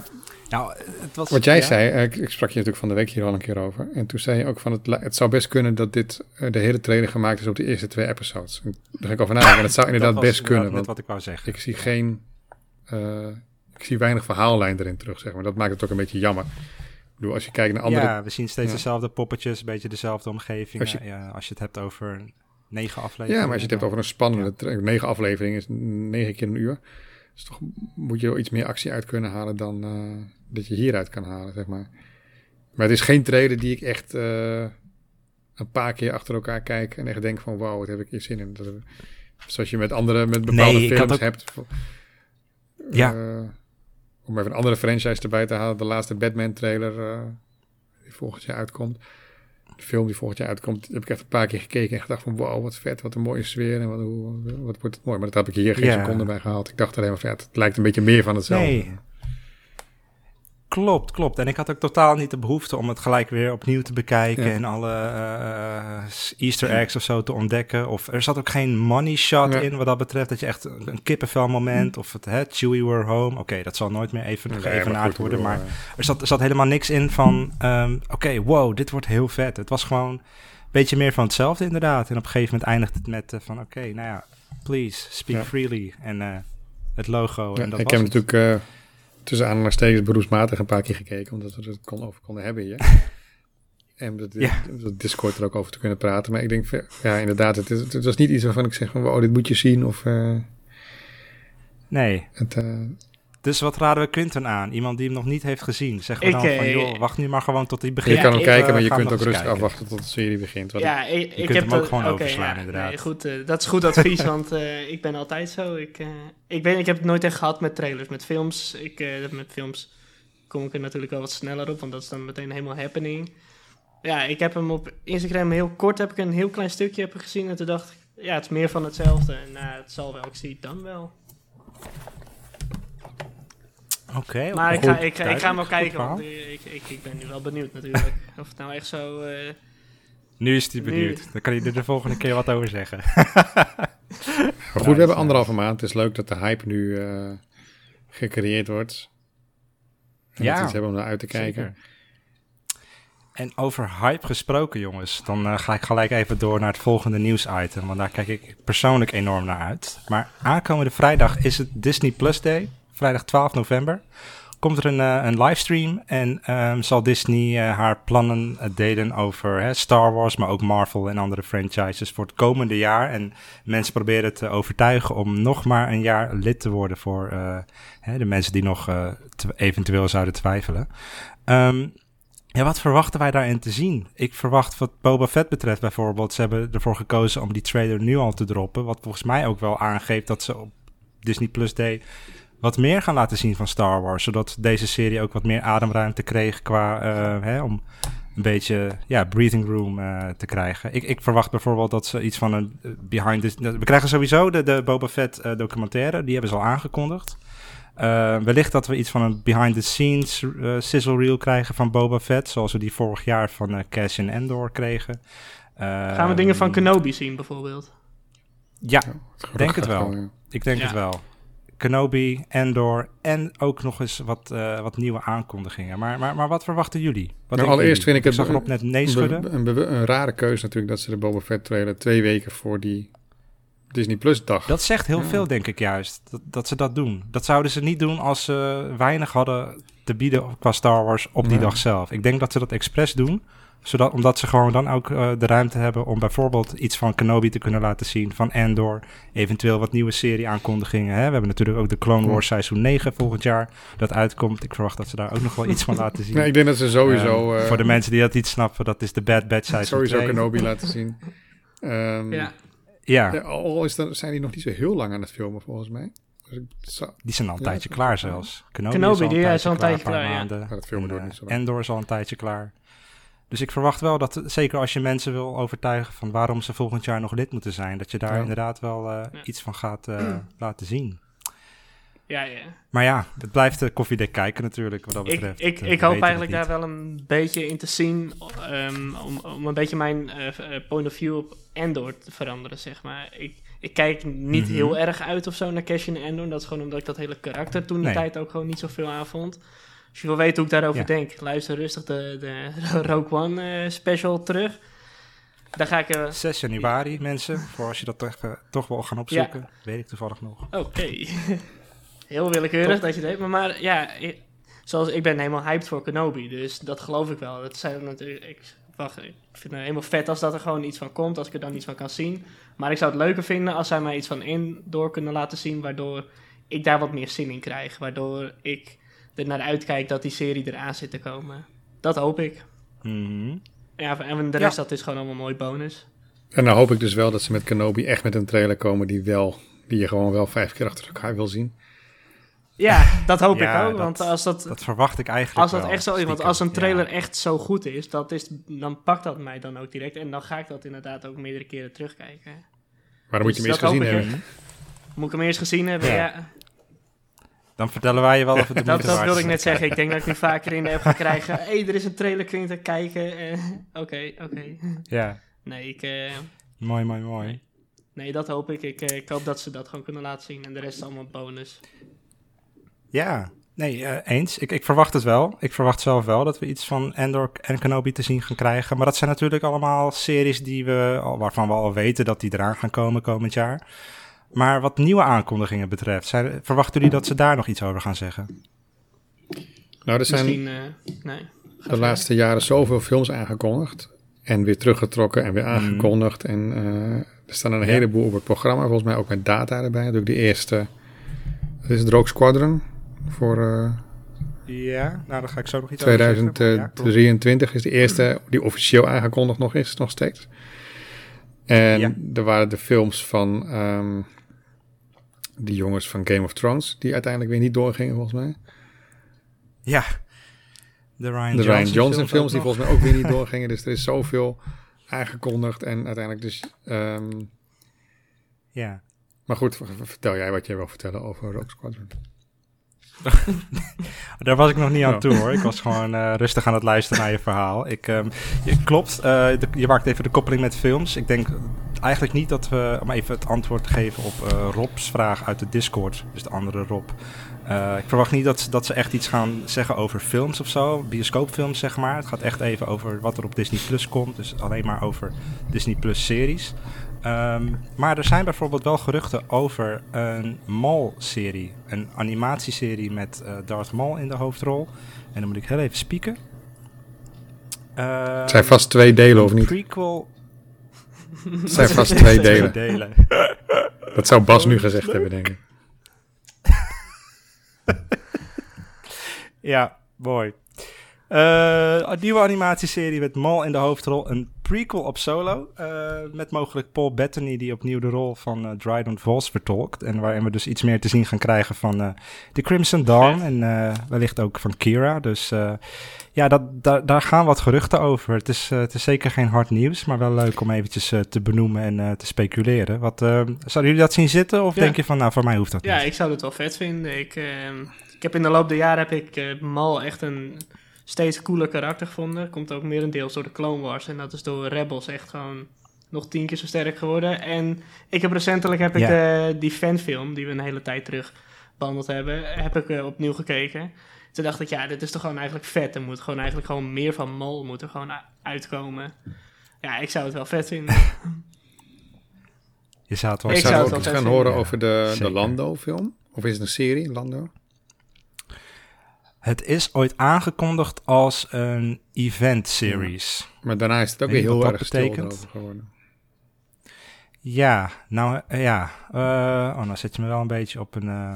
nou, het was, wat jij ja. zei, eh, ik, ik sprak je natuurlijk van de week hier al een keer over. En toen zei je ook van, het, het zou best kunnen dat dit eh, de hele trailer gemaakt is op de eerste twee episodes. En daar ga ik over nadenken. En dat zou Dat inderdaad was best kunnen. Want wat ik wou zeggen. ik zie geen, eh, ik zie weinig verhaallijn erin terug, zeg maar. Dat maakt het ook een beetje jammer. Bedoel, als je kijkt naar andere... Ja, we zien steeds Ja. dezelfde poppetjes, een beetje dezelfde omgeving. Als je- ja, als je het hebt over negen afleveringen. Ja, maar als je het hebt over een spannende Ja. negen afleveringen, is negen keer een uur. Dus toch moet je er iets meer actie uit kunnen halen dan eh, dat je hieruit kan halen, zeg maar. Maar het is geen trailer die ik echt eh, een paar keer achter elkaar kijk en echt denk van wauw, wat heb ik hier zin in. Dat, zoals je met andere, met bepaalde Nee, films ook- hebt. Ja. Eh, om even een andere franchise erbij te halen, de laatste Batman trailer eh, die volgend jaar uitkomt. De film die volgend jaar uitkomt, heb ik echt een paar keer gekeken en gedacht van wow, wat vet, wat een mooie sfeer en wat, hoe, wat wordt het mooi. Maar dat heb ik hier geen Ja. seconde bij gehaald. Ik dacht alleen maar van ja, het lijkt een beetje meer van hetzelfde. Nee. Klopt, klopt. En ik had ook totaal niet de behoefte om het gelijk weer opnieuw te bekijken Ja. en alle eh, Easter eggs of zo te ontdekken. Of er zat ook geen money shot Ja. in wat dat betreft, dat je echt een kippenvel moment of het hè, Chewie were home. Oké, dat zal nooit meer even Nee, geëvenaard worden, maar eh, er zat, er zat helemaal niks in van, ehm, oké, wow, dit wordt heel vet. Het was gewoon een beetje meer van hetzelfde inderdaad. En op een gegeven moment eindigt het met eh, van, oké, nou ja, please, speak Ja. freely. En het logo. en dat ik was heb het. natuurlijk tussen aanhalingstekens beroepsmatig een paar keer gekeken, omdat we het kon, over konden hebben hier. (laughs) En dat, Ja. dat Discord er ook over te kunnen praten. Maar ik denk, ja, inderdaad, het, is, het was niet iets waarvan ik zeg van, wow, dit moet je zien. Of eh, Nee, het, eh, dus wat raden we Quinten aan? Iemand die hem nog niet heeft gezien. Zeggen we Ik, dan van, eh, joh, wacht nu maar gewoon tot hij je begint. Ja, kan hem kijken, maar je kunt ook rustig kijken. afwachten tot de serie begint. Wat Ja, ik, ik kunt heb hem ook gewoon oké, overslaan, ja, inderdaad. Nee, goed, eh, dat is goed (laughs) advies, want eh, ik ben altijd zo. Ik, eh, ik, ben, ik heb het nooit echt gehad met trailers. Met films, ik, eh, met films kom ik er natuurlijk wel wat sneller op, want dat is dan meteen helemaal happening. Ja, ik heb hem op Instagram heel kort, heb ik een heel klein stukje heb gezien en toen dacht ik, ja, het is meer van hetzelfde. En nou, het zal wel, ik zie het dan wel. Oké, Maar ik ga, ik, ga- ik ga hem wel duidelijk, goed kijken, want ik, ik, ik ben nu wel benieuwd natuurlijk. (laughs) of het nou echt zo... eh, Nu is hij Nu- benieuwd. Dan kan hij er de volgende keer wat over zeggen. (laughs) Maar goed, we hebben anderhalve maand. Het is leuk dat de hype nu eh, gecreëerd wordt. En Ja, dat iets hebben om naar uit te kijken. Zeker. En over hype gesproken, jongens. Dan eh, ga ik gelijk even door naar het volgende nieuwsitem. Want daar kijk ik persoonlijk enorm naar uit. Maar aankomende vrijdag is het Disney Plus Day. Vrijdag 12 november. Komt er een, eh, een livestream. En ehm, zal Disney eh, haar plannen eh, delen over Star Wars. Maar ook Marvel en andere franchises voor het komende jaar. En mensen proberen te overtuigen om nog maar een jaar lid te worden. Voor de mensen die nog eventueel zouden twijfelen. Ehm, ja, wat verwachten wij daarin te zien? Ik verwacht wat Boba Fett betreft bijvoorbeeld. Ze hebben ervoor gekozen om die trailer nu al te droppen. Wat volgens mij ook wel aangeeft dat ze op Disney Plus Day wat meer gaan laten zien van Star Wars. Zodat deze serie ook wat meer ademruimte kreeg qua... eh, hè, om een beetje ja, breathing room eh, te krijgen. Ik, ik verwacht bijvoorbeeld dat ze iets van een eh, behind the... We krijgen sowieso de, de Boba Fett documentaire. Die hebben ze al aangekondigd. Uh, wellicht dat we iets van een behind-the-scenes uh, sizzle reel krijgen van Boba Fett, zoals we die vorig jaar van uh, Cassian Endor kregen. Uh, Gaan we dingen van Kenobi zien bijvoorbeeld? Ja, denk het wel. Ik denk Ja. het wel. Kenobi, Endor en ook nog eens wat, uh, wat nieuwe aankondigingen. Maar, maar, maar wat verwachten jullie? Wat Nou, allereerst jullie? vind ik het zag net nee Een, schudden. een, be- een rare keuze natuurlijk dat ze de Boba Fett trailer twee weken voor die Disney Plus dag. Dat zegt heel Ja. veel, denk ik juist. Dat, dat ze dat doen. Dat zouden ze niet doen als ze weinig hadden te bieden qua Star Wars op die Ja. dag zelf. Ik denk dat ze dat expres doen Zodat, omdat ze gewoon dan ook uh, de ruimte hebben om bijvoorbeeld iets van Kenobi te kunnen laten zien, van Andor, eventueel wat nieuwe serie-aankondigingen. Hè? We hebben natuurlijk ook de Clone Wars seizoen 9 volgend jaar dat uitkomt. Ik verwacht dat ze daar ook nog wel iets van laten zien. (laughs) Nee, ik denk dat ze sowieso... Uh, voor de mensen die dat niet snappen, dat is de Bad Batch seizoen Sowieso 2. Kenobi laten zien. Um, ja. Ja. ja. Al is dan, zijn die nog niet zo heel lang aan het filmen, volgens mij. Dus die zijn al een ja, tijdje klaar zelfs. Kenobi, Kenobi is al een, die, tijdje klaar, klaar maanden. Ja. dat filmen en, niet zo lang. Endor is al een tijdje klaar. Dus ik verwacht wel dat, zeker als je mensen wil overtuigen van waarom ze volgend jaar nog lid moeten zijn, dat je daar ja. inderdaad wel uh, ja. iets van gaat uh, laten zien. Ja, ja. Maar ja, het blijft de koffiedek kijken natuurlijk, wat dat betreft. Ik, ik, ik hoop eigenlijk daar wel een beetje in te zien, um, om, om een beetje mijn uh, point of view op Endor te veranderen, zeg maar. Ik, ik kijk niet mm -hmm. heel erg uit of zo naar Cassian en Endor. Dat is gewoon omdat ik dat hele karakter toen de nee. tijd ook gewoon niet zoveel aan vond. Als je wil weten hoe ik daarover ja. denk, luister rustig de, de (laughs) Rogue One uh, special terug. Daar ga ik... Uh, 6 januari, ja. mensen. Voor als je dat toch, uh, toch wel gaan opzoeken. Ja. Weet ik toevallig nog. Oké. Okay. (laughs) Heel willekeurig Top. dat je het weet. Maar, maar ja, ik, zoals ik ben helemaal hyped voor Kenobi. Dus dat geloof ik wel. Dat zijn natuurlijk... Ik, wacht, ik vind het helemaal vet als dat er gewoon iets van komt. Als ik er dan iets van kan zien. Maar ik zou het leuker vinden als zij mij iets van in door kunnen laten zien. Waardoor ik daar wat meer zin in krijg. Waardoor ik er naar uitkijk dat die serie eraan zit te komen. Dat hoop ik. Mm -hmm. Ja, en de rest ja. dat is gewoon allemaal mooi bonus. En dan hoop ik dus wel dat ze met Kenobi echt met een trailer komen die wel, die je gewoon wel vijf keer achter elkaar wil zien. Ja, dat hoop (laughs) ja, ik ook. Dat, want als dat, dat verwacht ik eigenlijk Als dat wel, echt zo is, want als een trailer ja. echt zo goed is, dat is, dan pakt dat mij dan ook direct. En dan ga ik dat inderdaad ook meerdere keren terugkijken. Maar dan moet je hem eerst gezien hebben. Moet ik hem eerst gezien hebben, ja. Dan vertellen wij je wel of het (laughs) de Dat, dat wilde ik net zeggen. Ik denk dat ik nu vaker in de app ga krijgen. Hé, (laughs) hey, er is een trailer, kun je te kijken? Oké, uh, oké. Okay. Ja. Nee, ik... Uh, mooi, mooi, mooi. Nee, dat hoop ik. Ik, uh, ik hoop dat ze dat gewoon kunnen laten zien. En de rest allemaal bonus. Ja, nee, uh, eens. Ik, ik verwacht het wel. Ik verwacht zelf wel dat we iets van Endor en Kenobi te zien gaan krijgen. Maar dat zijn natuurlijk allemaal series die we, waarvan we al weten dat die eraan gaan komen komend jaar. Maar wat nieuwe aankondigingen betreft, zijn, verwachten jullie dat ze daar nog iets over gaan zeggen? Nou, er zijn Misschien, uh, nee, de laatste jaren zoveel films aangekondigd. En weer teruggetrokken en weer aangekondigd. Mm. En uh, er staan een ja. heleboel op het programma. Volgens mij ook met data erbij. Natuurlijk de eerste. Wat is het Rogue Squadron? Voor. Uh, ja, nou dan ga ik zo nog iets 2023 ja, is de eerste die officieel aangekondigd nog is, nog steeds. En ja. er waren de films van um, die jongens van Game of Thrones, die uiteindelijk weer niet doorgingen, volgens mij. Ja, de Ryan de Johnson, Ryan Johnson films, die volgens mij ook weer niet (laughs) doorgingen. Dus er is zoveel aangekondigd en uiteindelijk dus... Um, ja. Maar goed, vertel jij wat jij wil vertellen over Rogue Squadron. (laughs) Daar was ik nog niet aan toe hoor. Ik was gewoon uh, rustig aan het luisteren naar je verhaal. Ik, um, je, klopt, uh, de, je maakt even de koppeling met films. Ik denk eigenlijk niet dat we, om even het antwoord te geven op uh, Rob's vraag uit de Discord, dus de andere Rob. ik verwacht niet dat, dat ze echt iets gaan zeggen over films of zo, bioscoopfilms zeg maar. Het gaat echt even over wat er op Disney Plus komt, dus alleen maar over Disney Plus series. Um, maar er zijn bijvoorbeeld wel geruchten over een Maul-serie. Een animatieserie met uh, Darth Maul in de hoofdrol. En dan moet ik heel even spieken. Uh, het zijn vast twee delen, of niet? prequel. Het zijn vast twee delen. delen. Dat zou Bas nu gezegd hebben, denk ik. (laughs) ja, mooi. Uh, een nieuwe animatieserie met Mal in de hoofdrol. Een prequel op solo. Uh, met mogelijk Paul Bettany die opnieuw de rol van uh, Dryden Voss vertolkt. En waarin we dus iets meer te zien gaan krijgen van uh, The Crimson Dawn. En wellicht ook van Kira. Dus ja, dat, da daar gaan wat geruchten over. Het is, het is zeker geen hard nieuws. Maar wel leuk om eventjes te benoemen en te speculeren. Wat, zouden jullie dat zien zitten? Of ja. denk je van nou voor mij hoeft dat ja, niet? Ja, ik zou het wel vet vinden. Ik, ik heb in de loop der jaren heb ik Mal echt een steeds cooler karakter gevonden. Komt ook merendeels door de Clone Wars. En dat is door Rebels echt gewoon nog tien keer zo sterk geworden. En ik heb recentelijk heb ik ja. de, die fanfilm, die we een hele tijd terug behandeld hebben, heb ik uh, opnieuw gekeken. Toen dacht ik, ja, dit is toch gewoon eigenlijk vet. Er moet gewoon eigenlijk gewoon meer van Mol moet er gewoon uitkomen. Ja, ik zou het wel vet vinden. (laughs) Je zou het wel, ik zou het wel gaan vinden. horen over de, de Lando-film? Of is het een serie, Lando? Het is ooit aangekondigd als een Event Series. Maar daarna is het ook weer heel erg stil erover geworden. Ja, nou eh, ja. Eh, oh, nou zet je me wel een beetje op een. eh,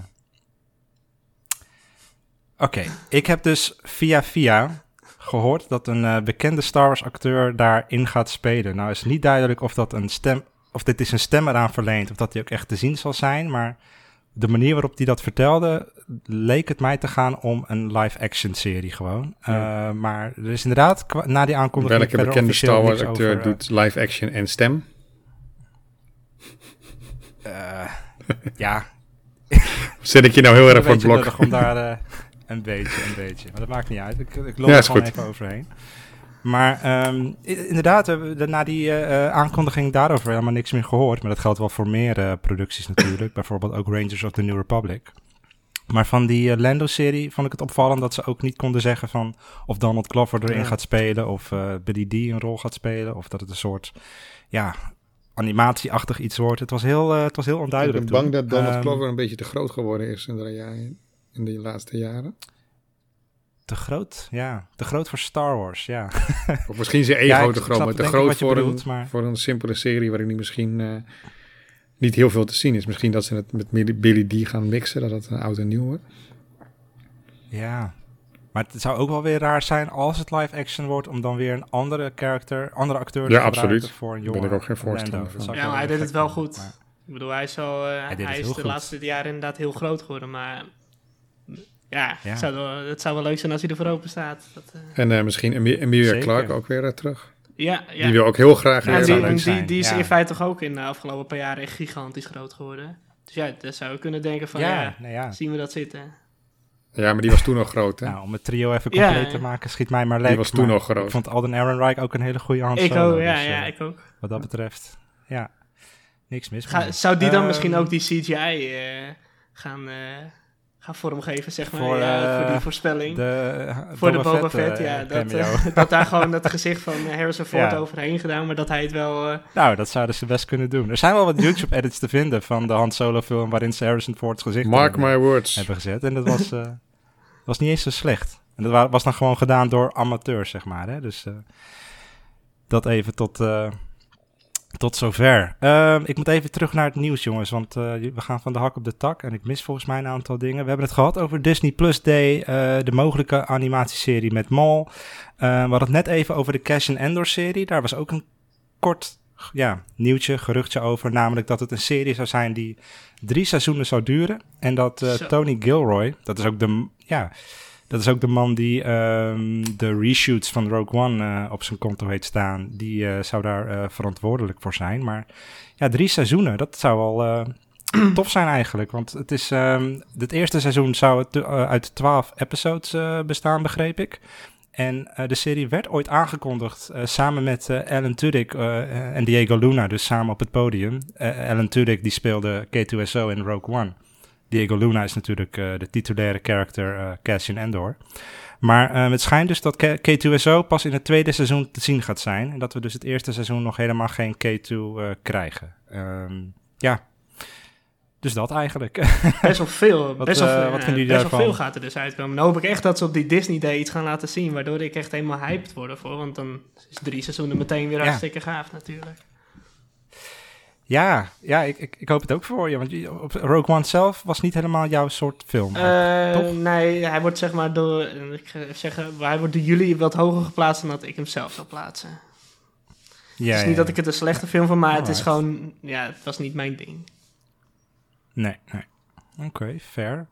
Oké, ik heb dus via via gehoord dat een bekende Star Wars acteur daarin gaat spelen. Nou is niet duidelijk of dat een stem, of dit is een stem eraan verleent, of dat hij ook echt te zien zal zijn. Maar de manier waarop hij dat vertelde, leek het mij te gaan om een live-action serie gewoon. Eh, maar er is inderdaad na die aankondiging Welke bekende Star Wars acteur over, eh, doet live action en stem? eh, ja, (laughs) Zet ik je nou heel erg voor het blok? om daar eh, een beetje, een beetje. Maar dat maakt niet uit. Ik, ik loop Ja, er gewoon goed. even overheen. Maar i- inderdaad, de- na die eh, eh, aankondiging daarover helemaal niks meer gehoord. Maar dat geldt wel voor meer eh, producties natuurlijk. (clears throat) Bijvoorbeeld ook Rangers of the New Republic. Maar van die eh, Lando-serie vond ik het opvallend dat ze ook niet konden zeggen van of Donald Glover erin Ja. gaat spelen of eh Billy D een rol gaat spelen. Of dat het een soort, ja, animatieachtig iets wordt. Het was heel, eh, het was heel Ik onduidelijk ben bang toen. dat Donald Ehm, Glover een beetje te groot geworden is in de, in de laatste jaren. Te groot, ja. Te groot voor Star Wars, ja. (laughs) Of misschien zijn ego Ja, ik te groot, maar te groot wat je voor, bedoelt, een, maar- voor een simpele serie waarin hij misschien eh, niet heel veel te zien is. Misschien dat ze het met Billy- D gaan mixen, dat het een oud en nieuw wordt. Ja. Maar het zou ook wel weer raar zijn als het live action wordt om dan weer een andere character, andere acteur te Ja, gebruiken absoluut. voor een Daar ben ik ook geen voorstander van. Ja, maar hij deed het wel goed. maar- Ik bedoel, hij is, al, eh, hij is de goed. laatste jaren inderdaad heel groot geworden, maar ja, Ja. Het, zou wel, het zou wel leuk zijn als hij ervoor open staat. Dat, eh, En eh, misschien Emi- Emilia Zeker. Clarke ook weer eh, terug. ja, ja. Die wil ook heel graag Ja, die, die, zijn, die is ja. in feite toch ook in de afgelopen paar jaren echt gigantisch groot geworden. Dus ja, dat zou je kunnen denken van, ja, Ja, nou ja. zien we dat zitten. Ja, maar die was toen nog groot, hè? Nou, om het trio even compleet ja. te maken, schiet mij maar lekker. was toen nog groot. Ik vond Alden Ehrenreich ook een hele goede hand. ik ook, ja, dus, ja, ik ook. Wat dat betreft, ja, niks mis. Ga, zou die dan Ehm, misschien ook die CGI eh, gaan, eh, gaan vormgeven, zeg maar, Voor, ja, voor eh, die voorspelling? De, voor de Boba Fett, Fett, eh, ja. Dat, eh, (laughs) dat daar gewoon dat gezicht van eh, Harrison Ford Ja. overheen gedaan, maar dat hij het wel... eh, Nou, dat zouden ze best kunnen doen. Er zijn wel wat YouTube-edits te vinden van de Han Solo film waarin ze Harrison Ford's gezicht Mark hebben, my words. hebben gezet. En dat was, eh, was niet eens zo slecht. En dat wa- was dan gewoon gedaan door amateurs, zeg maar. Hè? Dus eh, dat even tot, eh, tot zover. Ehm, ik moet even terug naar het nieuws, jongens. Want eh, we gaan van de hak op de tak. En ik mis volgens mij een aantal dingen. We hebben het gehad over Disney Plus Day. eh, de mogelijke animatieserie met Maul. Eh, we hadden het net even over de Cash and Endor serie. Daar was ook een kort ja, nieuwtje, geruchtje over. Namelijk dat het een serie zou zijn die drie seizoenen zou duren. En dat eh. Tony Gilroy, dat is ook de, ja, dat is ook de man die ehm, de reshoots van Rogue One eh, op zijn konto heeft staan. Die eh, zou daar eh, verantwoordelijk voor zijn. Maar ja, drie seizoenen, dat zou eh, (clears throat) tof zijn eigenlijk. Want het is, ehm, het eerste seizoen zou het uit twaalf episodes bestaan, begreep ik. En de serie werd ooit aangekondigd samen met Alan Tudyk en Diego Luna, dus samen op het podium. Alan Tudyk die speelde K2SO in Rogue One. Diego Luna is natuurlijk eh, de titulaire character eh Cassian Endor. Maar eh, het schijnt dus dat K- K2SO pas in het tweede seizoen te zien gaat zijn. En dat we dus het eerste seizoen nog helemaal geen K2 eh, krijgen. Ehm, ja, dus dat eigenlijk. (laughs) best wel veel. Wat, best wel, veel, wat jullie best wel veel gaat er dus uitkomen. Nou hoop ik echt dat ze op die Disney Day iets gaan laten zien, waardoor ik echt helemaal hyped word voor. Want dan is drie seizoenen meteen weer Ja. hartstikke gaaf natuurlijk. Ja, ja ik, ik, ik hoop het ook voor je. Want Rogue One zelf was niet helemaal jouw soort film. Eh, toch? nee, hij wordt zeg maar door, eh, ik ga zeggen, hij wordt door jullie wat hoger geplaatst dan dat ik hem zelf zou plaatsen. ja, het is ja, niet dat ik het een slechte film van, maar het is gewoon, ja, het was niet mijn ding. Nee, nee. Oké, fair.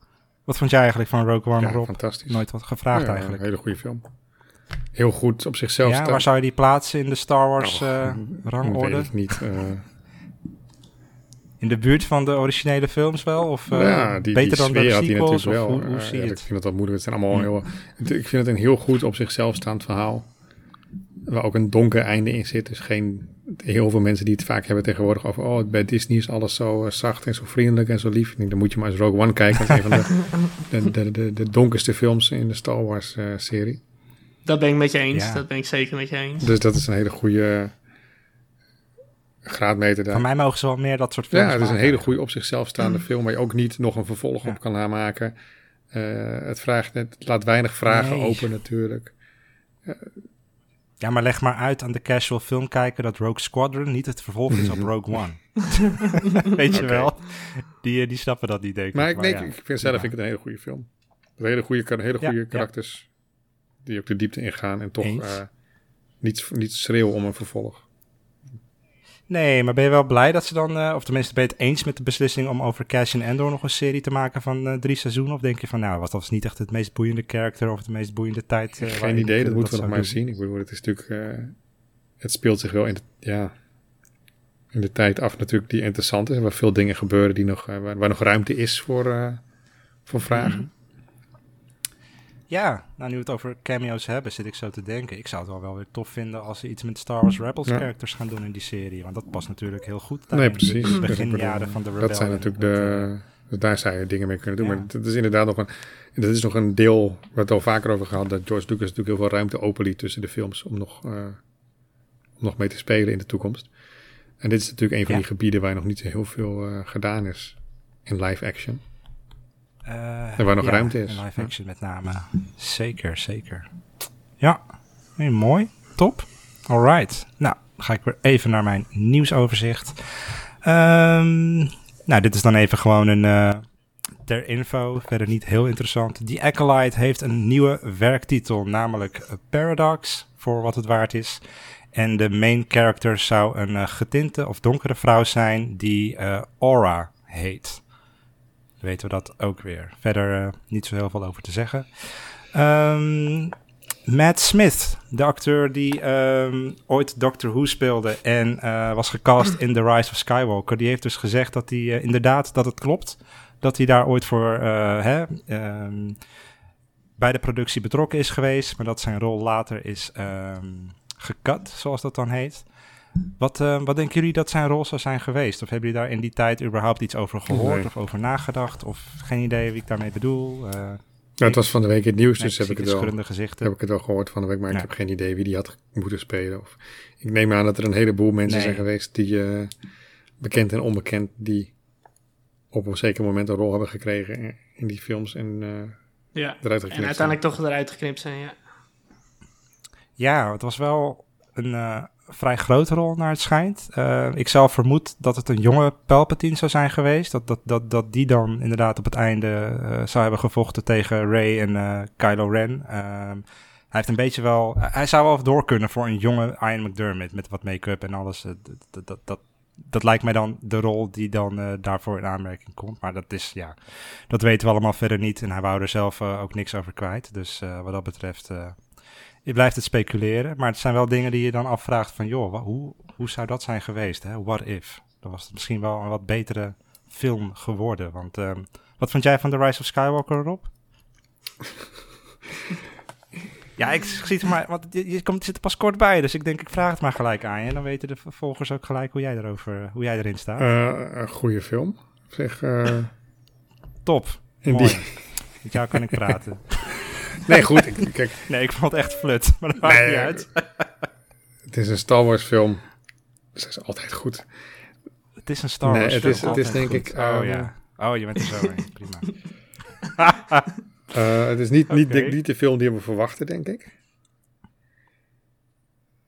Wat vond jij eigenlijk van Rogue One, Ja, Rob? fantastisch. Nooit wat gevraagd Ja, eigenlijk. Een hele goede film. Heel goed op zichzelf Ja, staan. waar zou je die plaatsen in de Star Wars Oh, eh, rangorde? Weet ik niet. eh, In de buurt van de originele films wel? Of eh, ja, die, beter die dan sfeer de had hij sequels? natuurlijk Of wel. hoe, hoe Eh, zie je ja, het? Ik vind dat wel moeilijk. Het zijn allemaal Hm. heel... het- Ik vind het een heel goed op zichzelf staand verhaal. Waar ook een donker einde in zit. Dus geen... Heel veel mensen die het vaak hebben tegenwoordig over... Oh, bij Disney is alles zo eh, zacht en zo vriendelijk en zo lief. Ik denk, dan moet je maar eens Rogue One kijken. Dat is een van de, (laughs) de, de, de, de donkerste films in de Star Wars eh, serie. Dat ben ik met je eens, Ja. dat ben ik zeker met je eens. Dus dat is een hele goede graadmeter daar. Van mij mogen ze wel meer dat soort films Ja, het is een maken. hele goede op zichzelf staande film waar je ook niet nog een vervolg Ja. op kan aanmaken. Eh, het, vraagt, het laat weinig vragen Nee. open natuurlijk. Ja, maar leg maar uit aan de casual filmkijker dat Rogue Squadron niet het vervolg is op (laughs) Rogue One. (laughs) Weet je wel? Die, eh, die snappen dat niet, denk ik. Maar ik, denk, ja. ik vind zelf vind ik het een hele goede film. Een hele goede, hele goede karakters die ook de diepte ingaan en toch eh, niet, niet schreeuwen om een vervolg. Nee, maar ben je wel blij dat ze dan, eh, of tenminste ben je het eens met de beslissing om over Cassian Endor nog een serie te maken van eh, drie seizoenen? Of denk je van, nou, was dat niet echt het meest boeiende karakter of de meest boeiende tijd? eh, Geen idee, dat moeten we nog maar zien. Ik bedoel, het is natuurlijk, het speelt zich wel in de, ja, in de tijd af natuurlijk die interessant is. En waar veel dingen gebeuren die nog, waar, waar nog ruimte is voor, voor vragen. Mhm. Ja, nou nu we het over cameo's hebben, zit ik zo te denken. Ik zou het wel, wel weer tof vinden als ze iets met Star Wars Rebels Ja. characters gaan doen in die serie. Want dat past natuurlijk heel goed. Nee, daarin. precies. De beginjaren van de Rebellion. Dat zijn natuurlijk de, eh, dus daar zou je dingen mee kunnen doen. Ja. Maar dat is inderdaad nog een, dat is nog een deel, we het al vaker over gehad, dat George Lucas natuurlijk heel veel ruimte openliet tussen de films om nog, eh, om nog mee te spelen in de toekomst. En dit is natuurlijk een van Ja. die gebieden waar nog niet zo heel veel eh, gedaan is in live action. Eh, En waar nog ja, ruimte is. live action met name. Zeker, zeker. Ja, mooi. Top. Alright. Nou, dan ga ik weer even naar mijn nieuwsoverzicht. Ehm, nou, dit is dan even gewoon een eh, ter info. Verder niet heel interessant. The Acolyte heeft een nieuwe werktitel, namelijk eh, Paradox, voor wat het waard is. En de main character zou een eh, getinte of donkere vrouw zijn die eh, Aura heet. Weten we dat ook weer. Verder eh, niet zo heel veel over te zeggen. Ehm, Matt Smith, de acteur die ehm, ooit Doctor Who speelde en eh, was gecast in The Rise of Skywalker, die heeft dus gezegd dat hij eh, inderdaad, dat het klopt, dat hij daar ooit voor hè, ehm, bij de productie betrokken is geweest, maar dat zijn rol later is gecut, zoals dat dan heet. Wat, eh, wat denken jullie dat zijn rol zou zijn geweest? Of hebben jullie daar in die tijd überhaupt iets over gehoord Nee. of over nagedacht? Of geen idee wie ik daarmee bedoel? Eh, Ja, het was van de week in het nieuws, nee, dus heb ik, het wel, gezichten. heb ik het wel gehoord van de week, maar Ja. ik heb geen idee wie die had moeten spelen. Of, ik neem aan dat er een heleboel mensen Nee. zijn geweest die eh, bekend en onbekend, die op een zeker moment een rol hebben gekregen in die films en eh, Ja. eruit En uiteindelijk toch eruit geknipt zijn, ja. Ja, het was wel een eh, vrij grote rol naar het schijnt. Eh, ik zelf vermoed dat het een jonge Palpatine zou zijn geweest. Dat, dat, dat, dat die dan inderdaad op het einde eh, zou hebben gevochten tegen Rey en eh, Kylo Ren. Ehm, hij heeft een beetje wel... Hij zou wel door kunnen voor een jonge Ian McDermott met wat make-up en alles. Dat, dat, dat, dat, lijkt mij dan de rol die dan daarvoor in aanmerking komt. Maar dat is, ja, dat weten we allemaal verder niet. En hij wou er zelf ook niks over kwijt. Dus wat dat betreft... eh, je blijft het speculeren, maar het zijn wel dingen die je dan afvraagt van, joh, hoe, hoe zou dat zijn geweest? Hè? What if? Dan was het misschien wel een wat betere film geworden. Want ehm, wat vond jij van The Rise of Skywalker erop? (laughs) ja, ik zie het maar, want je, je komt, zit er pas kort bij, dus ik denk ik vraag het maar gelijk aan je. En dan weten de volgers ook gelijk hoe jij, erover, hoe jij erin staat. Eh, een goede film. Zich, eh, (laughs) Top, in mooi. die, Met jou kan ik praten. (laughs) nee, goed. Ik, kijk, nee, ik vond het echt flut, maar dat maakt Nee, niet uit. het is een Star Wars film. Ze is altijd goed. Het is een Star Nee, Wars het film, is- het is denk goed. ik, Oh ehm, ja. Oh, je bent er zo in. (laughs) Prima. Eh, het is niet, niet, (laughs) de, niet de film die we verwachten, denk ik.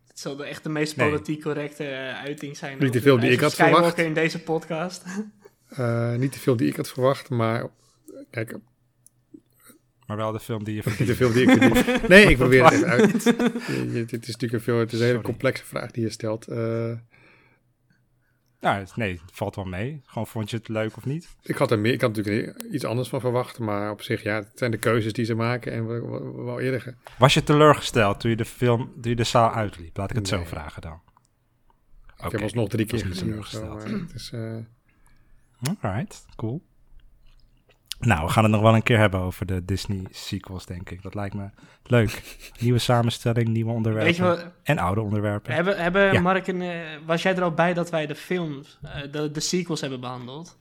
Het zal de echt de meest Nee. politiek correcte eh, uiting zijn. Niet de film die ik had verwacht. In deze podcast. (laughs) Eh, niet de film die ik had verwacht, maar kijk, Maar wel de film die je (laughs) verdient. de film die ik verdien. (laughs) Nee, ik probeer het echt uit. Het (laughs) is natuurlijk een, veel, het is een hele complexe vraag die je stelt. Eh, Nou, nee, het valt wel mee. Gewoon vond je het leuk of niet? ik had er meer, ik had natuurlijk iets anders van verwacht, maar op zich, ja, het zijn de keuzes die ze maken en we, we, we wel eerder. Was je teleurgesteld toen je de film, toen je de zaal uitliep? Laat ik het zo vragen dan. Ik heb ons nog drie keer gezien zo. teleurgesteld. maar het is, eh, Alright, cool. Nou, we gaan het nog wel een keer hebben over de Disney sequels, denk ik. Dat lijkt me leuk. (laughs) Nieuwe samenstelling, nieuwe onderwerpen. Weet je wat? En oude onderwerpen. Hebben, hebben Ja. Mark en... eh, was jij er al bij dat wij de films, eh, de, de sequels hebben behandeld?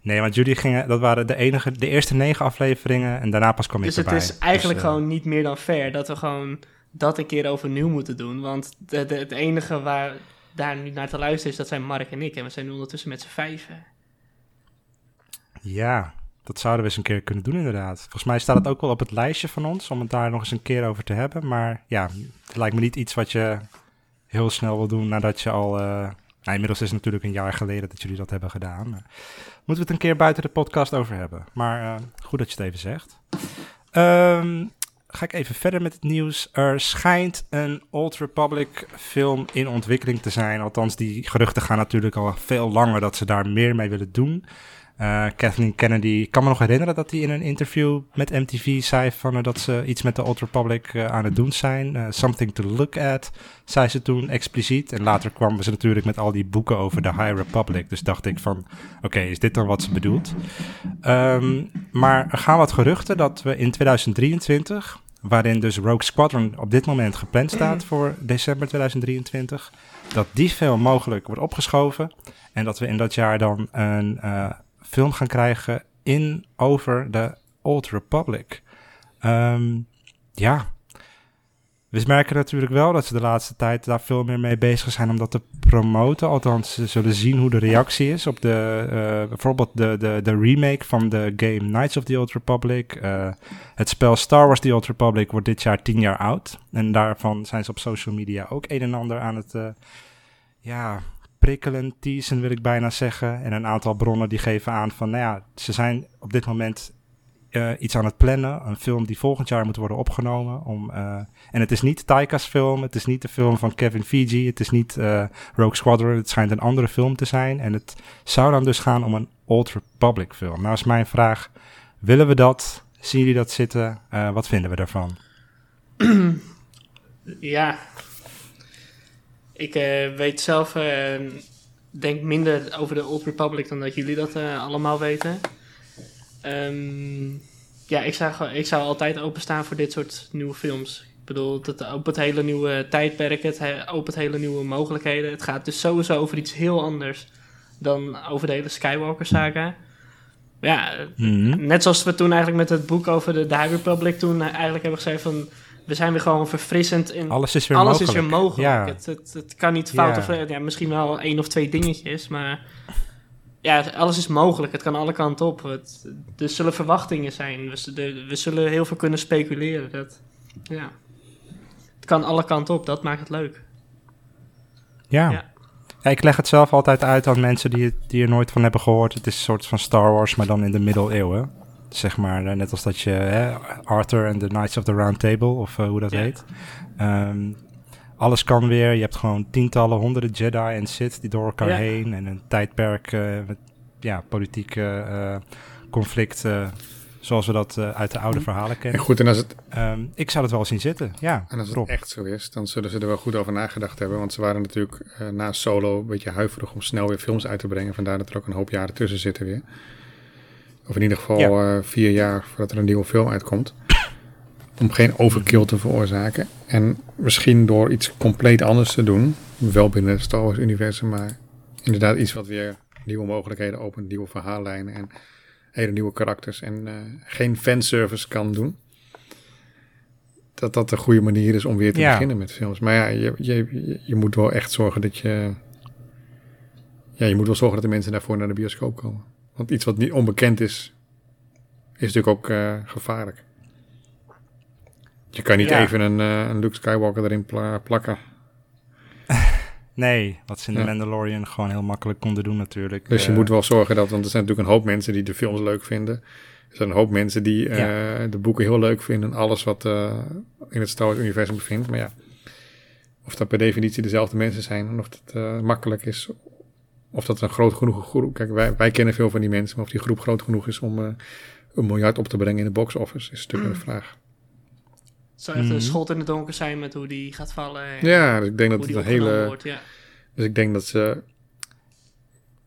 Nee, want jullie gingen, dat waren de enige, de eerste negen afleveringen en daarna pas kwam Dus ik het erbij. is eigenlijk Dus, eh, gewoon niet meer dan fair dat we gewoon dat een keer overnieuw moeten doen. Want de, de, het enige waar daar nu naar te luisteren is, dat zijn Mark en ik. En we zijn nu ondertussen met z'n vijven. Ja, dat zouden we eens een keer kunnen doen inderdaad. Volgens mij staat het ook wel op het lijstje van ons om het daar nog eens een keer over te hebben. Maar ja, het lijkt me niet iets wat je heel snel wil doen nadat je al... Uh, nou, inmiddels is het natuurlijk een jaar geleden dat jullie dat hebben gedaan. moeten we het een keer buiten de podcast over hebben. Maar uh, goed dat je het even zegt. Um, ga ik even verder met het nieuws. Er schijnt een Old Republic film in ontwikkeling te zijn. Althans, die geruchten gaan natuurlijk al veel langer dat ze daar meer mee willen doen. Uh, Kathleen Kennedy, ik kan me nog herinneren dat hij in een interview met MTV zei van, uh, dat ze iets met de Old Republic uh, aan het doen zijn. something to look at, zei ze toen expliciet. En later kwamen ze natuurlijk met al die boeken over de High Republic. Dus dacht ik van, oké, is dit dan wat ze bedoelt? Um, maar er gaan wat geruchten dat we in 2023, waarin dus Rogue Squadron op dit moment gepland staat voor december 2023, dat die film mogelijk wordt opgeschoven. En dat we in dat jaar dan een film gaan krijgen in over de Old Republic. Um, ja, we merken natuurlijk wel dat ze de laatste tijd daar veel meer mee bezig zijn om dat te promoten. Althans, ze zullen zien hoe de reactie is op de, uh, bijvoorbeeld de, de, de remake van de game Knights of the Old Republic. Uh, het spel Star Wars The Old Republic wordt dit jaar tien jaar oud. En daarvan zijn ze op social media ook een en ander aan het, uh, ja, prikkelen, teasen wil ik bijna zeggen. En een aantal bronnen die geven aan van, nou ja, ze zijn op dit moment uh, iets aan het plannen. Een film die volgend jaar moet worden opgenomen. Om, uh, en het is niet Taika's film, het is niet de film van Kevin Fiji, het is niet uh, Rogue Squadron, het schijnt een andere film te zijn. En het zou dan dus gaan om een Old Republic film. Nou is mijn vraag, willen we dat? Zien jullie dat zitten? wat vinden we daarvan? (clears throat) ja, ik uh, weet zelf, uh, denk minder over de Old Republic dan dat jullie dat uh, allemaal weten. Um, ja, ik zou, ik zou altijd openstaan voor dit soort nieuwe films. Ik bedoel, het opent hele nieuwe tijdperken, het opent hele nieuwe mogelijkheden. Het gaat dus sowieso over iets heel anders dan over de hele Skywalker-saga. Ja, mm -hmm. net zoals we toen eigenlijk met het boek over de, de High Republic toen eigenlijk hebben gezegd van we zijn weer gewoon verfrissend in alles is weer alles mogelijk. Is weer mogelijk. Ja. Het, het, het, kan niet fout ja. of ja, misschien wel één of twee dingetjes, maar ja, alles is mogelijk. Het kan alle kanten op. Het, er zullen verwachtingen zijn. We, we zullen heel veel kunnen speculeren. Dat, ja. Het kan alle kanten op. Dat maakt het leuk. Ja. ja. ja ik leg het zelf altijd uit aan mensen die, die er nooit van hebben gehoord. Het is een soort van Star Wars, maar dan in de middeleeuwen. Zeg maar, eh, net als dat je hè, Arthur en the Knights of the Round Table, of uh, hoe dat ja. heet. Um, alles kan weer. Je hebt gewoon tientallen, honderden Jedi en Sith die door elkaar ja. heen. En een tijdperk uh, met ja, politieke uh, conflict. zoals we dat uit de oude verhalen kennen. En goed, en als het... Um, ik zou het wel zien zitten, ja. En als het Rob. echt zo is, dan zullen ze er wel goed over nagedacht hebben. Want ze waren natuurlijk na Solo een beetje huiverig om snel weer films uit te brengen. Vandaar dat er ook een hoop jaren tussen zitten weer. Of in ieder geval ja. uh, vier jaar voordat er een nieuwe film uitkomt. Om geen overkill te veroorzaken. En misschien door iets compleet anders te doen. Wel binnen het Star Wars universum. Maar inderdaad iets wat weer nieuwe mogelijkheden opent. Nieuwe verhaallijnen. En hele nieuwe karakters. En uh, geen fanservice kan doen. Dat dat de goede manier is om weer te ja. beginnen met films. Maar ja, je, je, je moet wel echt zorgen dat je... Ja, je moet wel zorgen dat de mensen daarvoor naar de bioscoop komen. Want iets wat niet onbekend is, is natuurlijk ook uh, gevaarlijk. Je kan niet ja. even een, uh, een Luke Skywalker erin pla plakken. (laughs) nee, wat ze in ja. The Mandalorian gewoon heel makkelijk konden doen natuurlijk. Dus je uh, moet wel zorgen dat, want er zijn natuurlijk een hoop mensen die de films leuk vinden. Er zijn een hoop mensen die ja. de boeken heel leuk vinden. Alles wat in het Star Wars universum bevindt. Maar ja, of dat per definitie dezelfde mensen zijn. En of het makkelijk is of dat een groot genoeg groep... Kijk, wij, wij kennen veel van die mensen, maar of die groep groot genoeg is om uh, een miljard op te brengen in de box office, is natuurlijk een vraag. Het zou echt een schot in het donker zijn met hoe die gaat vallen. Ja, dus ik denk dat het een hele... Wordt, ja. Dus ik denk dat ze...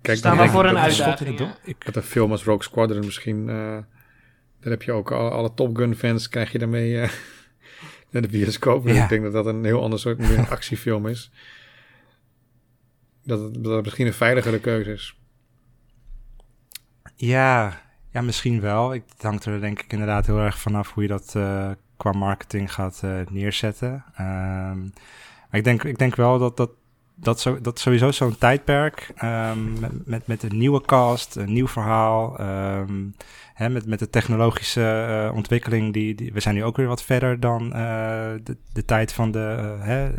Kijk, Staan we voor een uitdaging. Ja. Ik had een film als Rogue Squadron misschien... Uh, daar heb je ook alle, alle Top Gun fans, krijg je daarmee uh, (laughs) naar de bioscoop. Ja. Ik denk dat dat een heel ander soort een (laughs) actiefilm is dat het, dat misschien een veiligere keuze is. Ja, ja, misschien wel. Ik, het hangt er denk ik inderdaad heel erg vanaf hoe je dat uh, qua marketing gaat uh, neerzetten. Um, maar ik denk, ik denk wel dat, dat dat, zo, dat sowieso zo'n tijdperk um, met, met, met, een nieuwe cast, een nieuw verhaal. Um, hè, met, met de technologische uh, ontwikkeling, die, die, we zijn nu ook weer wat verder dan uh, de, de tijd van de uh, hè,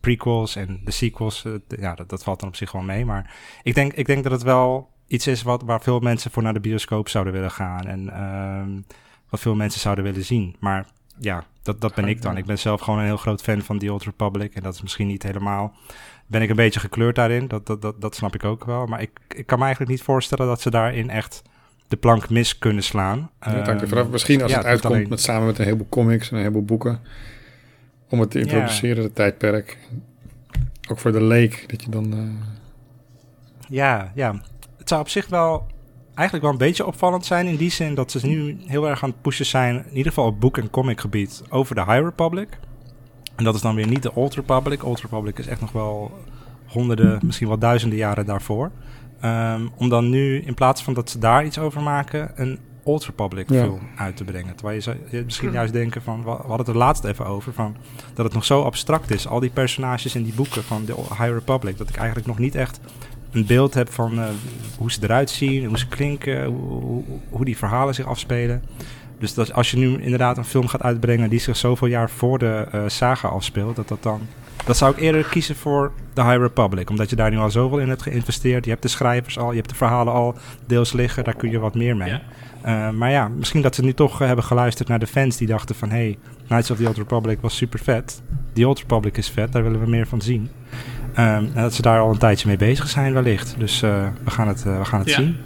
prequels en de sequels. ja, dat, dat valt dan op zich gewoon mee. Maar ik denk, ik denk dat het wel iets is wat, waar veel mensen voor naar de bioscoop zouden willen gaan. En um, wat veel mensen zouden willen zien. Maar ja, dat, dat ben ik dan. Ik ben zelf gewoon een heel groot fan van The Old Republic. En dat is misschien niet helemaal. Ben ik een beetje gekleurd daarin? Dat, dat, dat, dat snap ik ook wel. Maar ik, ik kan me eigenlijk niet voorstellen dat ze daarin echt de plank mis kunnen slaan. Ja, dank je um, Misschien als ja, het uitkomt alleen... met, samen met een heleboel comics en een heleboel boeken. Om het te introduceren, ja. het tijdperk. Ook voor de leek, dat je dan... Uh... Ja, ja. Het zou op zich wel eigenlijk wel een beetje opvallend zijn in die zin dat ze nu heel erg aan het pushen zijn, in ieder geval op boek- en comicgebied, over de High Republic. En dat is dan weer niet de Old Republic. Old Republic is echt nog wel honderden, misschien wel duizenden jaren daarvoor. Um, om dan nu, in plaats van dat ze daar iets over maken, een Old Republic film uit te brengen. Terwijl je, zou, je misschien juist denken van, we hadden het er laatst even over, van, dat het nog zo abstract is. Al die personages in die boeken van de High Republic, dat ik eigenlijk nog niet echt een beeld heb van uh, hoe ze eruit zien, hoe ze klinken, hoe, hoe, hoe, die verhalen zich afspelen. Dus dat als je nu inderdaad een film gaat uitbrengen die zich zoveel jaar voor de uh, saga afspeelt, dat dat dan. Dat zou ik eerder kiezen voor The High Republic. Omdat je daar nu al zoveel in hebt geïnvesteerd. Je hebt de schrijvers al, je hebt de verhalen al deels liggen. Daar kun je wat meer mee. Uh, maar ja, misschien dat ze nu toch hebben geluisterd naar de fans die dachten van... Hey, Knights of the Old Republic was super vet. The Old Republic is vet, daar willen we meer van zien. Um, en dat ze daar al een tijdje mee bezig zijn wellicht. Dus we gaan het, we gaan het ja. zien.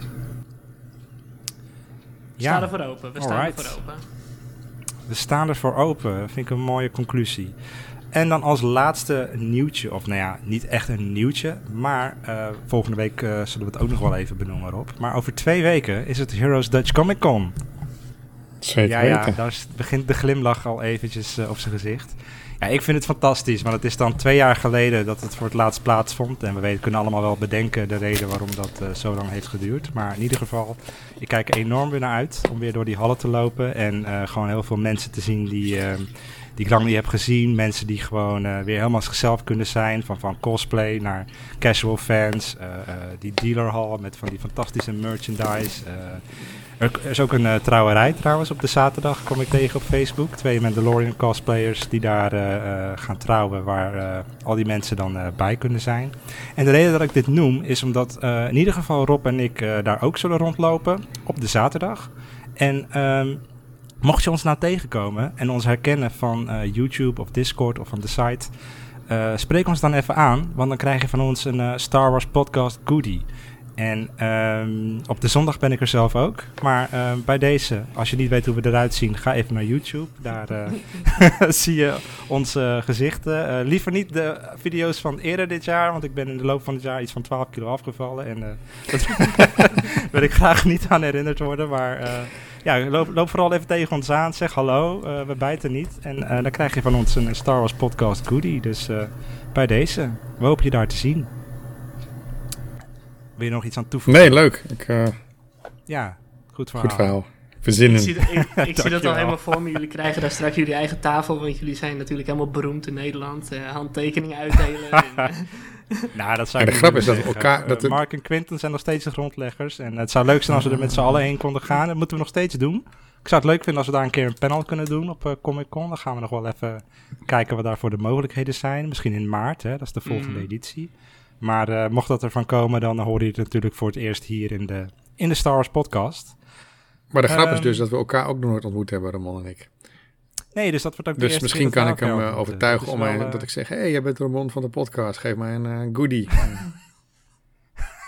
We staan er voor open. We staan Alright. er voor open. We staan er voor open. Vind ik een mooie conclusie. En dan als laatste nieuwtje, of nou ja, niet echt een nieuwtje, maar uh, volgende week uh, zullen we het ook nog wel even benoemen erop. Maar over twee weken is het Heroes Dutch Comic Con. Zeker ja, ja, daar begint de glimlach al eventjes uh, op zijn gezicht. Ja, ik vind het fantastisch, want het is dan twee jaar geleden dat het voor het laatst plaatsvond. En we weten, kunnen allemaal wel bedenken de reden waarom dat uh, zo lang heeft geduurd. Maar in ieder geval, ik kijk enorm weer naar uit om weer door die hallen te lopen. En uh, gewoon heel veel mensen te zien die, uh, die ik lang niet heb gezien. Mensen die gewoon weer helemaal zichzelf kunnen zijn. Van, van cosplay naar casual fans. die dealerhal met van die fantastische merchandise. Er is ook een uh, trouwerij trouwens op de zaterdag, kom ik tegen op Facebook. Twee Mandalorian cosplayers die daar uh, uh, gaan trouwen, waar al die mensen dan bij kunnen zijn. En de reden dat ik dit noem is omdat in ieder geval Rob en ik daar ook zullen rondlopen op de zaterdag. En um, mocht je ons nou tegenkomen en ons herkennen van YouTube of Discord of van de site... spreek ons dan even aan, want dan krijg je van ons een Star Wars podcast goodie. En um, op de zondag ben ik er zelf ook. Maar uh, bij deze, als je niet weet hoe we eruit zien, ga even naar YouTube. Daar (laughs) zie je onze gezichten. Liever niet de video's van eerder dit jaar, want ik ben in de loop van het jaar iets van 12 kilo afgevallen. En (laughs) daar (laughs) wil ik graag niet aan herinnerd worden. Maar ja, loop, loop, vooral even tegen ons aan. Zeg hallo, we bijten niet. En dan krijg je van ons een Star Wars podcast goodie. Dus bij deze, we hopen je daar te zien. Wil je nog iets aan toevoegen? Nee, leuk. Ik, uh, ja, goed verhaal. Goed verhaal. Verzinnen. Ik zie, ik, ik zie dat al helemaal voor me. Jullie krijgen daar straks jullie eigen tafel, want jullie zijn natuurlijk helemaal beroemd in Nederland. Uh, handtekeningen uitdelen. en. (laughs) (laughs) nou, dat zou de grap is dat we elkaar... Dat Mark en Quinten zijn nog steeds de grondleggers. En het zou leuk zijn als we er met z'n allen heen konden gaan. Dat moeten we nog steeds doen. Ik zou het leuk vinden als we daar een keer een panel kunnen doen op Comic Con. Dan gaan we nog wel even kijken wat daarvoor de mogelijkheden zijn. Misschien in maart, hè? dat is de volgende mm. editie. Maar uh, mocht dat ervan komen, dan hoor je het natuurlijk voor het eerst hier in de, in de Star Wars podcast. Maar de grap um, is dus dat we elkaar ook nog nooit ontmoet hebben, Ramon en ik. Nee, dus dat wordt ook Dus misschien kan ik hem uh, overtuigen om mij, uh, dat ik zeg... hé, hey, jij bent Ramon van de podcast, geef mij een uh, goodie.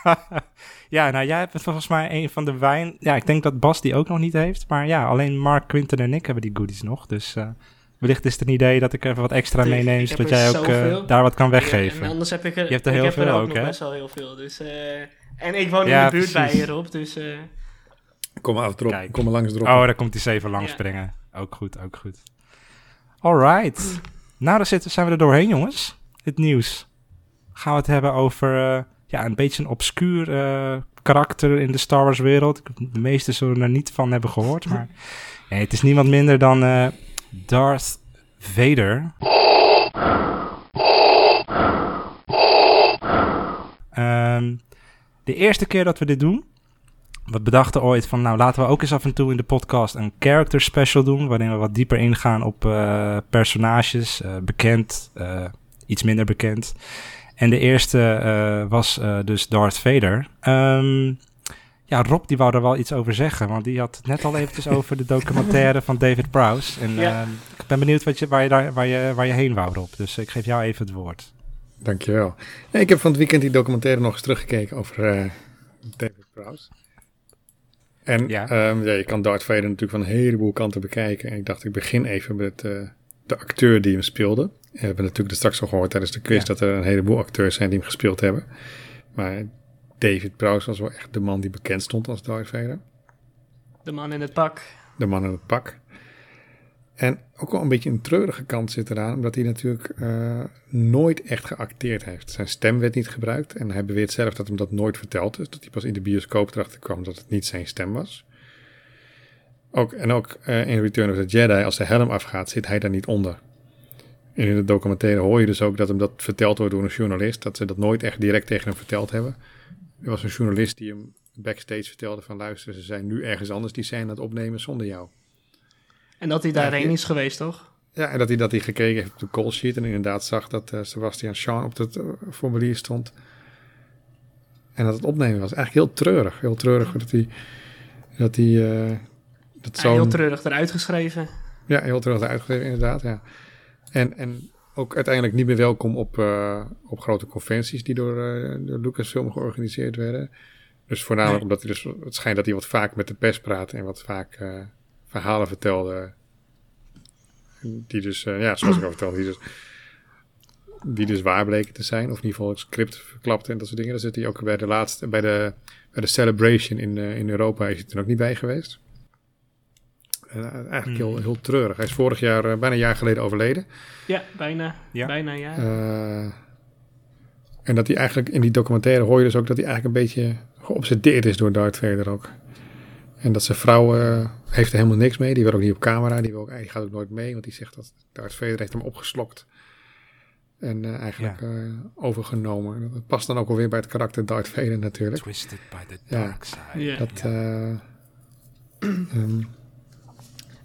(laughs) ja, nou jij hebt volgens mij een van de wijn... Ja, ik denk dat Bas die ook nog niet heeft. Maar ja, alleen Mark, Quinten en ik hebben die goodies nog. Dus Wellicht is het een idee dat ik even wat extra meeneem, zodat jij ook uh, daar wat kan weggeven. En anders heb ik er, je hebt er heel ik veel er ook, hè? best wel heel veel. Dus, uh, en ik woon ja, in de buurt precies. bij hierop, dus... Uh... Kom af erop, Kijk. kom er langs erop. Oh, daar komt hij zeven langs ja. springen. Ook goed, ook goed. Alright. Mm. Nou, daar zitten, zijn we er doorheen, jongens. Het nieuws. Gaan we het hebben over uh, ja, een beetje een obscuur uh, karakter in de Star Wars wereld. De meeste zullen er niet van hebben gehoord, maar... (laughs) nee, het is niemand minder dan uh, Darth Vader. Ehm, de eerste keer dat we dit doen, we bedachten ooit van, nou laten we ook eens af en toe in de podcast een character special doen, waarin we wat dieper ingaan op uh, personages, uh, bekend, uh, iets minder bekend. En de eerste was dus Darth Vader. Um, ja, Rob die wou er wel iets over zeggen, want die had het net al eventjes (laughs) over de documentaire van David Prowse. En ja. ik ben benieuwd wat je, waar, je daar, waar, je, waar je heen wou, Rob. Dus ik geef jou even het woord. Dankjewel. Ik heb van het weekend die documentaire nog eens teruggekeken over David Prowse. En ja. Um, ja, je kan Darth Vader natuurlijk van een heleboel kanten bekijken. En ik dacht, ik begin even met uh, de acteur die hem speelde. we hebben natuurlijk straks al gehoord tijdens de quiz ja. dat er een heleboel acteurs zijn die hem gespeeld hebben. Maar David Prowse was wel echt de man die bekend stond als Darth Vader. De man in het pak. De man in het pak. En ook wel een beetje een treurige kant zit eraan, omdat hij natuurlijk uh, nooit echt geacteerd heeft. Zijn stem werd niet gebruikt en hij beweert zelf dat hem dat nooit verteld is. Dat hij pas in de bioscoop erachter kwam dat het niet zijn stem was. Ook, en ook uh, in Return of the Jedi, als de helm afgaat, zit hij daar niet onder. En in de documentaire hoor je dus ook dat hem dat verteld wordt door een journalist, dat ze dat nooit echt direct tegen hem verteld hebben. Er was een journalist die hem backstage vertelde van luister, ze zijn nu ergens anders die zijn aan het opnemen zonder jou. En dat hij daarheen is geweest, toch? Ja, en dat hij dat hij gekeken heeft op de call sheet en inderdaad zag dat uh, Sebastian Sean op het uh, formulier stond. En dat het opnemen was eigenlijk heel treurig. Heel treurig dat hij... Dat hij uh, dat ja, heel treurig eruit geschreven. Ja, heel treurig eruit geschreven, inderdaad, ja. En, en ook uiteindelijk niet meer welkom op, op grote conventies die door, door Lucasfilm georganiseerd werden. Dus voornamelijk omdat hij dus... Het schijnt dat hij wat vaak met de pers praatte en wat vaak verhalen vertelde. Die dus, uh, ja, zoals ik al vertelde, die dus, die dus waar bleken te zijn. Of in ieder geval het script verklapte en dat soort dingen. Daar zit hij ook bij de laatste, bij de, bij de Celebration in, uh, in Europa is hij er ook niet bij geweest. Uh, eigenlijk heel, heel treurig. Hij is vorig jaar, bijna een jaar geleden overleden. Ja, bijna. Ja. Bijna, ja. en dat hij eigenlijk in die documentaire hoor je dus ook dat hij eigenlijk een beetje geobsedeerd is door Darth Vader ook. En dat zijn vrouw uh, heeft er helemaal niks mee. Die wil ook niet op camera. Die, wil ook, die gaat ook nooit mee. Want die zegt dat Darth Vader heeft hem opgeslokt. En uh, eigenlijk ja. uh, overgenomen. Dat past dan ook alweer bij het karakter Darth Vader natuurlijk. Twisted by the dark ja. side. Yeah. Dat, um, (clears throat)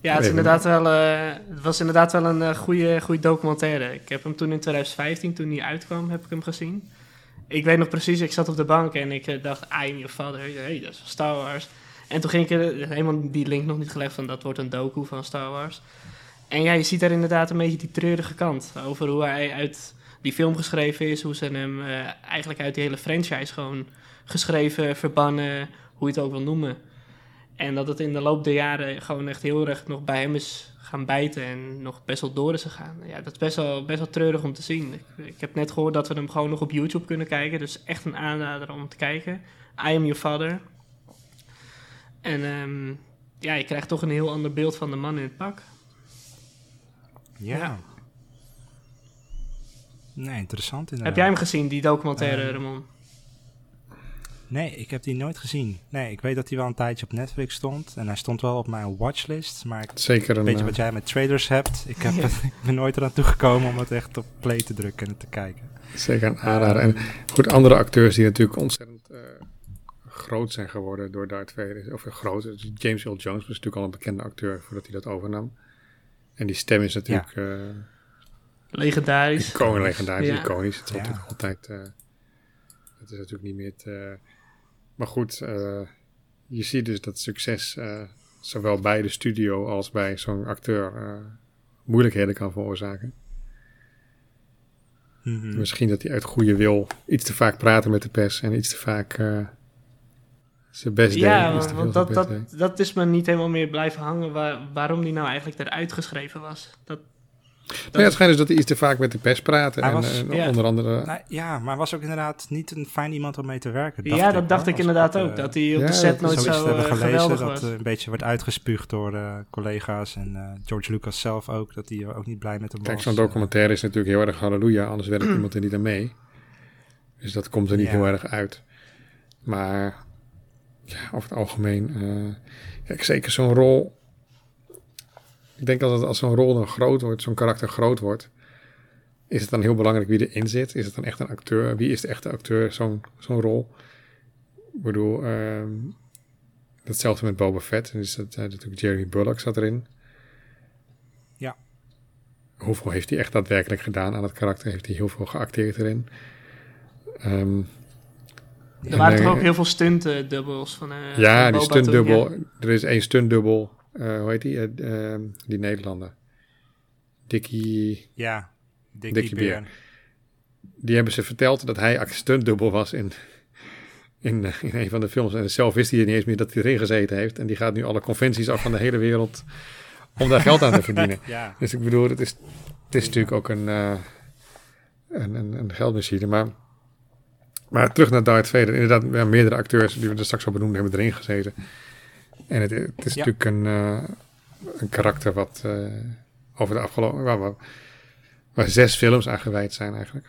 ja, het, is inderdaad wel, het was inderdaad wel een goede, goede documentaire. Ik heb hem toen in 2015, toen hij uitkwam, heb ik hem gezien. Ik weet nog precies, ik zat op de bank en ik dacht, I am your father. Hey, dat is Star Wars. En toen ging ik helemaal die link nog niet gelegd van dat wordt een doku van Star Wars. En ja, je ziet daar inderdaad een beetje die treurige kant over hoe hij uit die film geschreven is, hoe ze hem uh, eigenlijk uit die hele franchise gewoon geschreven, verbannen, hoe je het ook wil noemen. En dat het in de loop der jaren gewoon echt heel erg nog bij hem is gaan bijten en nog best wel door is gegaan. Ja, dat is best wel, best wel treurig om te zien. Ik, ik heb net gehoord dat we hem gewoon nog op YouTube kunnen kijken, dus echt een aanrader om te kijken. I Am Your Father. En um, ja, je krijgt toch een heel ander beeld van de man in het pak. Ja. ja. Nee, interessant inderdaad. Heb jij hem gezien, die documentaire, uh, Ramon? Nee, ik heb die nooit gezien. Nee, ik weet dat hij wel een tijdje op Netflix stond. En hij stond wel op mijn watchlist. Maar ik Zeker een beetje wat jij met traders hebt. Ik, heb (laughs) ik ben nooit eraan toegekomen om het echt op play te drukken en te kijken. Zeker een aanrader. En goed, andere acteurs die natuurlijk ontzettend uh, groot zijn geworden door Darth Vader. Of groot. Dus James Earl Jones was natuurlijk al een bekende acteur voordat hij dat overnam. En die stem is natuurlijk... Ja. Uh, legendarisch. Icoon, legendarisch, ja. iconisch. Het is ja. altijd... altijd uh, het is natuurlijk niet meer te... maar goed, uh, je ziet dus dat succes zowel bij de studio als bij zo'n acteur moeilijkheden kan veroorzaken. Mm -hmm. Misschien dat hij uit goede wil iets te vaak praten met de pers en iets te vaak zijn best ja, want dat, dat, dat is me niet helemaal meer blijven hangen waar, waarom die nou eigenlijk eruit geschreven was. Dat, dat nou ja, het schijnt dus dat hij iets te vaak met de pers praatte. En, was, en ja. onder andere... Nou, ja, maar was ook inderdaad niet een fijn iemand om mee te werken. ja, dat ik, dacht ik inderdaad ook. Uh, dat hij op ja, de set nooit zo hebben uh, gelezen, dat was. Uh, een beetje wordt uitgespuugd door uh, collega's. En George Lucas zelf ook, dat hij ook niet blij met hem Kijk, was. zo'n documentaire is natuurlijk heel erg halleluja, anders werkt iemand er niet aan mee. Dus dat komt er niet heel erg uit. Maar ja, over het algemeen. Uh, kijk, zeker zo'n rol. Ik denk dat als zo'n rol dan groot wordt, zo'n karakter groot wordt. is het dan heel belangrijk wie erin zit? Is het dan echt een acteur? Wie is de echte acteur, zo'n zo'n rol? Ik bedoel, ehm, hetzelfde met Boba Fett. En is dat, uh, natuurlijk Jeremy Bullock zat erin. Ja. Hoeveel heeft hij echt daadwerkelijk gedaan aan het karakter? Heeft hij heel veel geacteerd erin? Um, er waren toch ook heel veel stuntdubbels van. Uh, ja, die stuntdubbel. Er is één stuntdubbel. Uh, hoe heet die? Uh, die Nederlander. Dickie. Ja, Dickie, Dickie Beer. Die hebben ze verteld dat hij stuntdubbel was in, in, in een van de films. En zelf wist hij niet eens meer dat hij erin gezeten heeft. En die gaat nu alle conventies af van de hele wereld om daar geld aan te verdienen. (laughs) ja. Dus ik bedoel, het is, het is natuurlijk ook een, een, een, een geldmachine. Maar maar terug naar Darth Vader. Inderdaad, ja, meerdere acteurs die we er straks al benoemd hebben erin gezeten. En het, het is natuurlijk een, uh, een karakter wat uh, over de afgelopen... Waar, waar, waar, zes films aan gewijd zijn eigenlijk.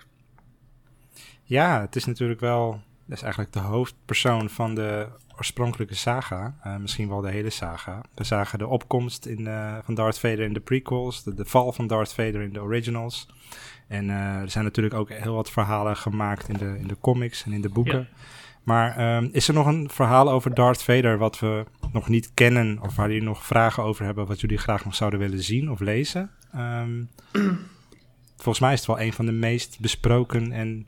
Ja, het is natuurlijk wel... Dat is eigenlijk de hoofdpersoon van de oorspronkelijke saga. Uh, misschien wel de hele saga. We zagen de opkomst in, van Darth Vader in de prequels. De, de val van Darth Vader in de originals. En uh, er zijn natuurlijk ook heel wat verhalen gemaakt in de, in de comics en in de boeken. Ja. Maar um, is er nog een verhaal over Darth Vader wat we nog niet kennen, of waar jullie nog vragen over hebben, wat jullie graag nog zouden willen zien of lezen? Um, (clears throat) volgens mij is het wel een van de meest besproken en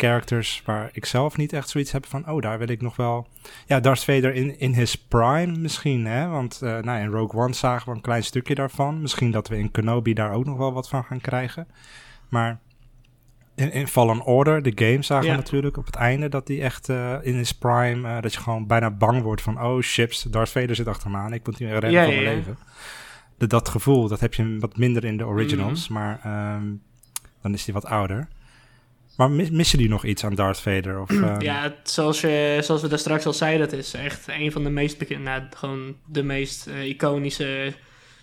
characters waar ik zelf niet echt zoiets heb van, oh, daar wil ik nog wel... Ja, Darth Vader in, in his prime misschien, hè? Want uh, nou, in Rogue One zagen we een klein stukje daarvan. Misschien dat we in Kenobi daar ook nog wel wat van gaan krijgen. Maar in, in Fallen Order, de game, zagen ja. we natuurlijk op het einde dat die echt uh, in his prime, uh, dat je gewoon bijna bang wordt van, oh chips, Darth Vader zit achter me aan, ik moet meer redden ja, van mijn leven. De, dat gevoel, dat heb je wat minder in de originals, mm -hmm. maar um, dan is die wat ouder. Maar mis, missen die nog iets aan Darth Vader? Of, um... Ja, het, zoals, je, zoals we daar straks al zeiden, dat is echt een van de meest bekende, nou, gewoon de meest uh, iconische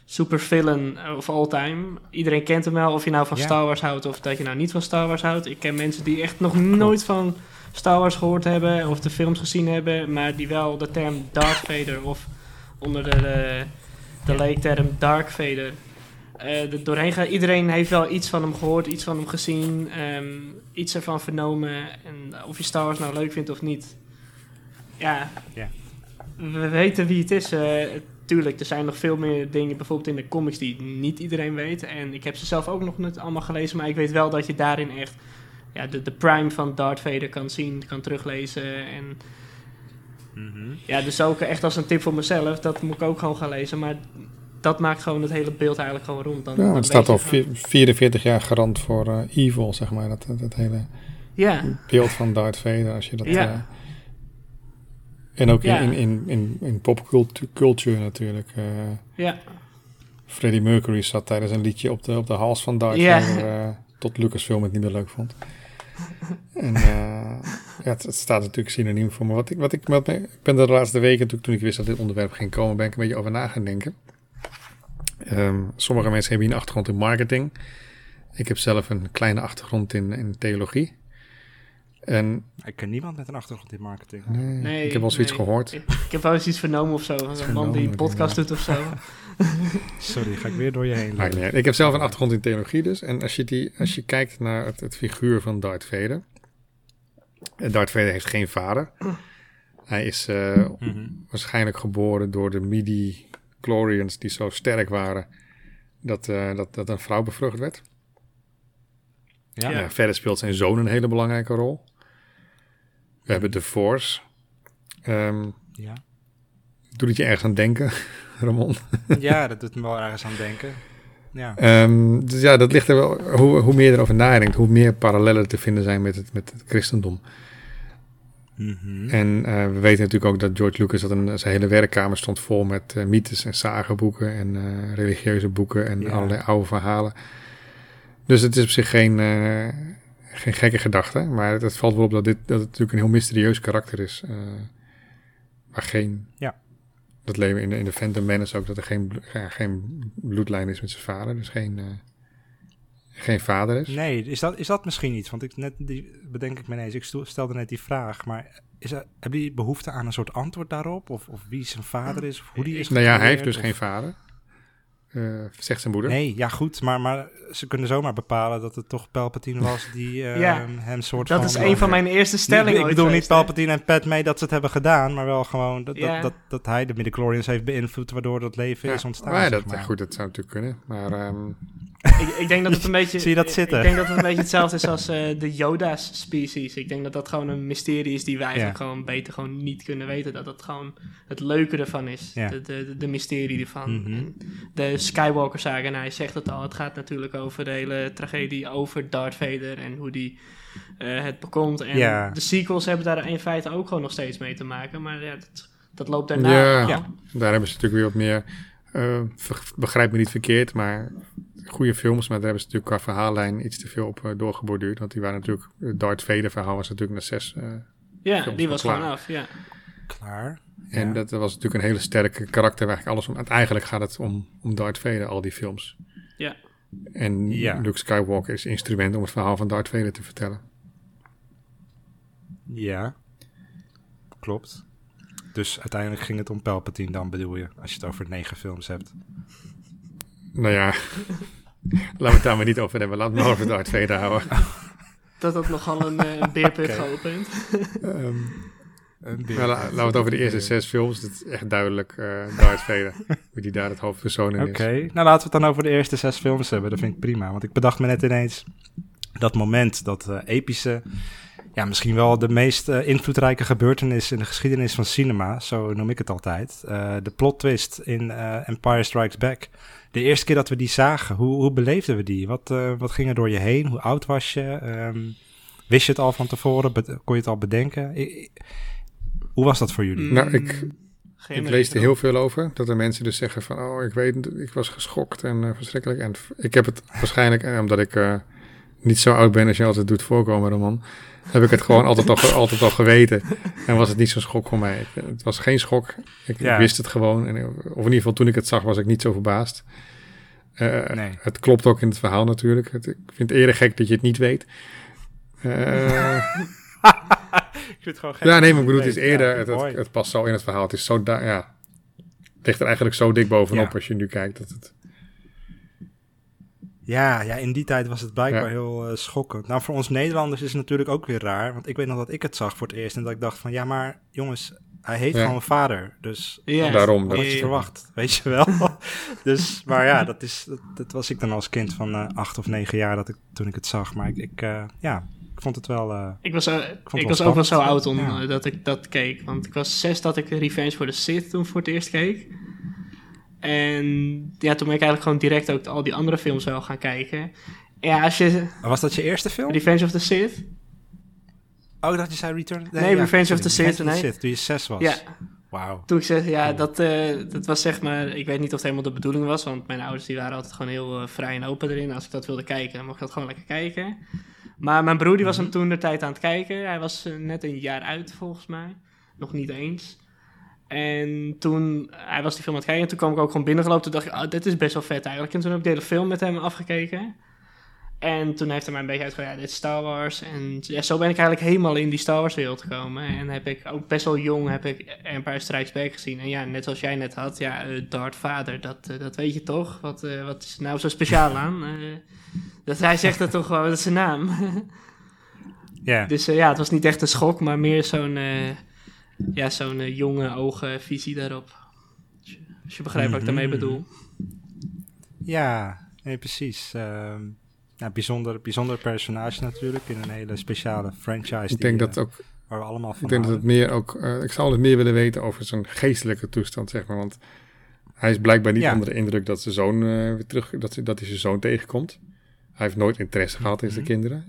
super villain of all time. Iedereen kent hem wel, of je nou van Ja. Star Wars houdt of dat je nou niet van Star Wars houdt. Ik ken mensen die echt nog nooit van Star Wars gehoord hebben of de films gezien hebben, maar die wel de term Darth Vader of onder de, de, de leekterm Dark Vader er doorheen gaan. Iedereen heeft wel iets van hem gehoord, iets van hem gezien, ehm, iets ervan vernomen. En of je Star Wars nou leuk vindt of niet. Ja, Ja. we weten wie het is. eh, tuurlijk, er zijn nog veel meer dingen, bijvoorbeeld in de comics, die niet iedereen weet. En ik heb ze zelf ook nog niet allemaal gelezen, maar ik weet wel dat je daarin echt ja, de, de prime van Darth Vader kan zien, kan teruglezen. En Mhm. ja, dus ook echt als een tip voor mezelf, dat moet ik ook gewoon gaan lezen. Maar dat maakt gewoon het hele beeld eigenlijk gewoon rond. Dan, Ja, het staat al je van- vi- 44 jaar garant voor eh, evil, zeg maar. Dat, dat, hele Ja, beeld van Darth Vader, als je dat... Ja. eh, en ook Ja. in, in, in, in popcultuur natuurlijk. eh, ja, Freddie Mercury zat tijdens een liedje op de, op de hals van Darth Ja. Vader, tot Lucasfilm het niet meer leuk vond. En ja, het, het staat natuurlijk synoniem voor me. Wat ik, wat ik, wat me- ik ben de laatste weken, natuurlijk, toen ik wist dat dit onderwerp ging komen, ben ik een beetje over na gaan denken. Ehm, sommige mensen hebben hier een achtergrond in marketing. Ik heb zelf een kleine achtergrond in, in theologie. En Ik ken niemand met een achtergrond in marketing. nee, nee. ik heb wel zoiets nee. gehoord. Ik, ik heb wel eens iets vernomen of zo. Van een man die een podcast doet of zo. (laughs) Sorry, ga ik weer door je heen. Uit. Ik heb zelf een achtergrond in theologie dus. En als je, die, als je kijkt naar het, het figuur van Darth Vader. eh, Darth Vader heeft geen vader. Hij is eh, Mhm. waarschijnlijk geboren door de midi-chlorians die zo sterk waren... Dat, eh, dat, dat een vrouw bevrucht werd. Ja. Ja, verder speelt zijn zoon een hele belangrijke rol. We hebben de Force. Ehm Ja. doet het je ergens aan denken, (laughs) Ramon? ja, dat doet me wel ergens aan denken. Ja. Ehm, dus ja, dat ligt er wel. Hoe, hoe meer je erover nadenkt, hoe meer parallellen te vinden zijn met het, met het christendom. Mhm. En eh, we weten natuurlijk ook dat George Lucas dat een, zijn hele werkkamer stond vol met eh, mythes en sagenboeken en eh, religieuze boeken en Ja. allerlei oude verhalen. Dus het is op zich geen, geen gekke gedachte, maar het, het valt wel op dat, dit, dat het natuurlijk een heel mysterieus karakter is. waar geen. Ja. Dat leven in de, in de Phantom Menace ook dat er geen, geen bloedlijn is met zijn vader, dus geen, geen vader is. Nee, is dat, is dat misschien iets? Want ik net die, bedenk ik me ineens. Ik stelde net die vraag, maar is er, hebben die behoefte aan een soort antwoord daarop? Of, of wie zijn vader is? Of hoe die is Nou ja, hij heeft dus Of- geen vader. uh, zegt zijn moeder. Nee, ja goed, maar, maar ze kunnen zomaar bepalen dat het toch Palpatine was die uh, (laughs) ja, hem soort dat van... is een van mijn eerste stellingen Ik bedoel niet Palpatine en Padme dat ze het hebben gedaan, maar wel gewoon dat, ja. dat, dat, dat, hij de midichlorians heeft beïnvloed waardoor dat leven ja. is ontstaan. Maar, dat, maar. Goed, dat zou natuurlijk kunnen, maar... Um... ik, ik, denk dat het een (laughs) beetje... Zie je dat zitten? Ik denk dat het een beetje hetzelfde is als uh, de Yoda's species. Ik denk dat dat gewoon een mysterie is die wij eigenlijk gewoon beter gewoon niet kunnen weten. Dat dat gewoon het leuke ervan is. De, de, de, de, mysterie ervan. Mm -hmm. De Skywalker saga, en hij zegt het al, het gaat natuurlijk over de hele tragedie over Darth Vader en hoe die uh, het bekomt. En ja. de sequels hebben daar in feite ook gewoon nog steeds mee te maken. Maar ja, dat, dat loopt daarna. Ja, ja, daar hebben ze natuurlijk weer wat meer... Uh, begrijp me niet verkeerd, maar goede films, maar daar hebben ze natuurlijk qua verhaallijn iets te veel op uh, doorgeborduurd. Want die waren natuurlijk, het Darth Vader verhaal was natuurlijk na zes uh, Ja, die was klaar. gewoon af, ja. Klaar. En ja. dat was natuurlijk een hele sterke karakter. Eigenlijk alles om, eigenlijk gaat het om, om Darth Vader, al die films. Ja. En ja. Luke Skywalker is instrument om het verhaal van Darth Vader te vertellen. Ja, klopt. Dus uiteindelijk ging het om Palpatine dan, bedoel je, als je het over negen films hebt. Nou ja, (laughs) laten we het daar maar niet over hebben. Laten we het maar over Darth Vader houden. (laughs) Dat had nogal een, uh, een beerput okay. geopend. um, nou, laten we het over de eerste zes films. Dat is echt duidelijk uh, Darth Vader. (laughs) wie die daar het hoofdpersoon in Oké, okay. is. nou laten we het dan over de eerste zes films hebben. Dat vind ik prima. Want ik bedacht me net ineens dat moment, dat uh, epische... Ja, misschien wel de meest uh, invloedrijke gebeurtenis in de geschiedenis van cinema. Zo noem ik het altijd. Uh, de plot twist in Empire Strikes Back. De eerste keer dat we die zagen, hoe, hoe beleefden we die? Wat, wat ging er door je heen? Hoe oud was je? Um, wist je het al van tevoren? Be kon je het al bedenken? I hoe was dat voor jullie? Nou, ik, ik lees er heel veel over. Dat er mensen dus zeggen van... Oh, ik weet ik was geschokt en uh, verschrikkelijk. En ik heb het waarschijnlijk, uh, omdat ik uh, niet zo oud ben als je altijd doet voorkomen, Roman... heb ik het gewoon altijd, al, altijd al geweten. En was het niet zo'n schok voor mij. Het was geen schok. Ik, ja. ik wist het gewoon. En, of in ieder geval toen ik het zag, was ik niet zo verbaasd. nee. Het klopt ook in het verhaal natuurlijk. Het, ik vind het eerder gek dat je het niet weet. (laughs) ik vind het gewoon gek. Ja, nee, maar ik bedoel, het is eerder, ja, het, het, het, past zo in het verhaal. Het is zo, ja, het ligt er eigenlijk zo dik bovenop ja. als je nu kijkt. Dat het... Ja, ja, in die tijd was het blijkbaar ja. heel uh, schokkend. Nou, voor ons Nederlanders is het natuurlijk ook weer raar. Want ik weet nog dat ik het zag voor het eerst en dat ik dacht van, ja, maar jongens, hij heeft gewoon een vader. Dus ja. daarom. Wat had je verwacht, weet je wel. (laughs) dus, maar ja, dat, is, dat, dat, was ik dan als kind van uh, acht of negen jaar dat ik, toen ik het zag. Maar ik, ik uh, ja, ik vond het wel. Uh, ik was, uh, ik, ik was ook wel zo oud om, ja. uh, dat ik dat keek. Want ik was zes dat ik Revenge for the Sith toen voor het eerst keek. En ja, toen ben ik eigenlijk gewoon direct ook al die andere films wel gaan kijken. Ja, als je... Was dat je eerste film? Revenge of the Sith. Oh, dat je zei Return... Nee, nee ja, Revenge of the Sith. Nee. Sith, toen je zes was. Ja. Wauw. Toen ik zeg, ja, dat, uh, dat was zeg maar... Ik weet niet of het helemaal de bedoeling was. Want mijn ouders die waren altijd gewoon heel uh, vrij en open erin. Als ik dat wilde kijken, dan mocht ik dat gewoon lekker kijken. Maar mijn broer die was hem toen de tijd aan het kijken. Hij was uh, net een jaar uit volgens mij. Nog niet eens. En toen, hij was die film aan het kijken. En toen kwam ik ook gewoon binnengelopen. Toen dacht ik, oh, dit is best wel vet eigenlijk. En toen heb ik de hele film met hem afgekeken. En toen heeft hij mij een beetje uitgelegd, ja, dit is Star Wars. En ja, zo ben ik eigenlijk helemaal in die Star Wars wereld gekomen. En heb ik ook best wel jong heb ik Empire Strikes Back gezien. En ja, net zoals jij net had, ja, uh, Darth Vader, dat, uh, dat weet je toch? Wat, uh, wat is er nou zo speciaal aan? (laughs) dat hij zegt dat toch gewoon, dat is zijn naam. Ja. (laughs) Dus ja, het was niet echt een schok, maar meer zo'n ja, zo'n jonge ogenvisie daarop. Als je, als je begrijpt mm -hmm. wat ik daarmee bedoel. Ja, nee, precies. Uh, ja, bijzonder, bijzonder personage natuurlijk in een hele speciale franchise. Ik denk die, dat ook. Waar we allemaal van Ik denk houden. dat het meer ook. Uh, ik zou het meer willen weten over zijn geestelijke toestand, zeg maar. Want hij is blijkbaar niet Ja. onder de indruk dat zijn zoon uh, weer terug. Dat, ze- dat hij zijn zoon tegenkomt. Hij heeft nooit interesse gehad in zijn Mhm. kinderen.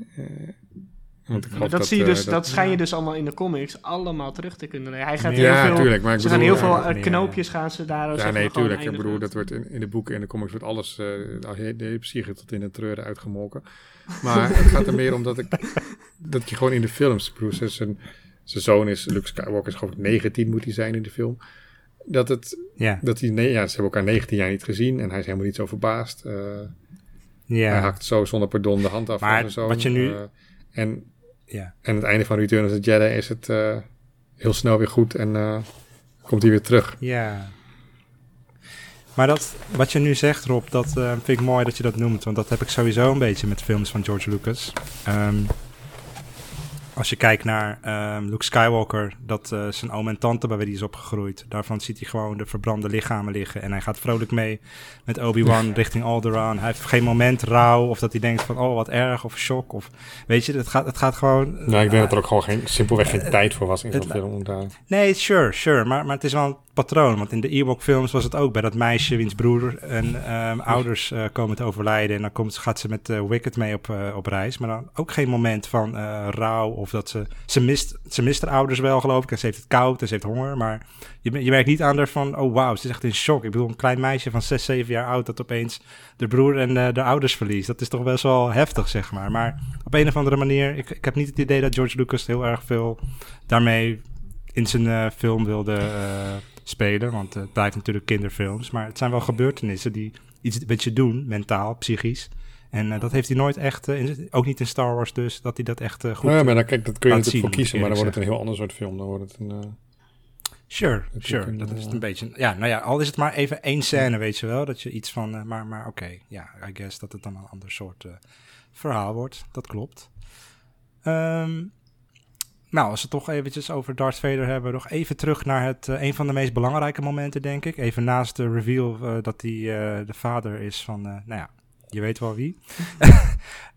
Want ik dat, zie je eh, dus, dat, schijn je dus allemaal in de comics allemaal terug te kunnen. Hij gaat Ja, heel veel, tuurlijk, maar ik ze gaan heel veel ja, uh, meer, knoopjes gaan ze daar. Ja, nee, gewoon tuurlijk. Ik bedoel, dat wordt in, in de boeken en de comics wordt alles, uh, de hele psyche tot in de treuren uitgemolken. Maar (laughs) het gaat er meer om dat ik, dat je gewoon in de films, ik bedoel, zijn, zoon is, Luke Skywalker is geloof ik 19 moet hij zijn in de film. Dat het, Ja, dat hij, nee, ja, ze hebben elkaar 19 jaar niet gezien en hij is helemaal niet zo verbaasd. Uh, Hij ja, hakt zo zonder pardon de hand af Maar van zijn zoon. wat je nu- Uh, en, ja. en het einde van Return of the Jedi is het uh, heel snel weer goed en uh, komt hij weer terug. Ja. Maar dat, wat je nu zegt, Rob, dat uh, vind ik mooi dat je dat noemt. Want dat heb ik sowieso een beetje met films van George Lucas. Um, als je kijkt naar um, Luke Skywalker, dat uh, zijn oom en tante bij wie hij is opgegroeid. Daarvan ziet hij gewoon de verbrande lichamen liggen. En hij gaat vrolijk mee met Obi-Wan richting Alderaan. Hij heeft geen moment rouw of dat hij denkt van, oh wat erg of shock. Of, weet je, het gaat, het gaat gewoon... Nou, ik denk uh, dat er ook gewoon geen, simpelweg geen uh, tijd voor was in zo'n film. Daar. Nee, sure, sure. Maar, maar het is wel patroon. Want in de Ewok films was het ook bij dat meisje wiens broer en um, ouders uh, komen te overlijden. En dan komt, gaat ze met uh, Wicked mee op, uh, op reis. Maar dan ook geen moment van rouw of dat ze... Ze mist, ze mist haar ouders wel, geloof ik. En ze heeft het koud en ze heeft honger. Maar je, je merkt niet aan haar van... Oh, wauw, ze is echt in shock. Ik bedoel, een klein meisje van 6, 7 jaar oud... dat opeens de broer en de ouders verliest. Dat is toch best wel heftig, zeg maar. Maar op een of andere manier... Ik, ik heb niet het idee dat George Lucas heel erg veel daarmee in zijn film wilde spelen. Want het blijft natuurlijk kinderfilms. Maar het zijn wel gebeurtenissen die iets met je doen, mentaal, psychisch. En uh, dat heeft hij nooit echt, uh, in, ook niet in Star Wars dus, dat hij dat echt uh, goed Ja, maar dan, kijk, dat kun je natuurlijk voor kiezen, maar dan wordt het een heel ander soort film. Dan wordt het een... Sure, sure. Een, dat is een beetje... Ja, nou ja, al is het maar even één scène, weet je wel. Dat je iets van... maar maar oké, okay, ja, I guess dat het dan een ander soort verhaal wordt. Dat klopt. Um, nou, als we het toch eventjes over Darth Vader hebben, nog even terug naar het, uh, een van de meest belangrijke momenten, denk ik. Even naast de reveal uh, dat hij uh, de vader is van, nou ja, je weet wel wie.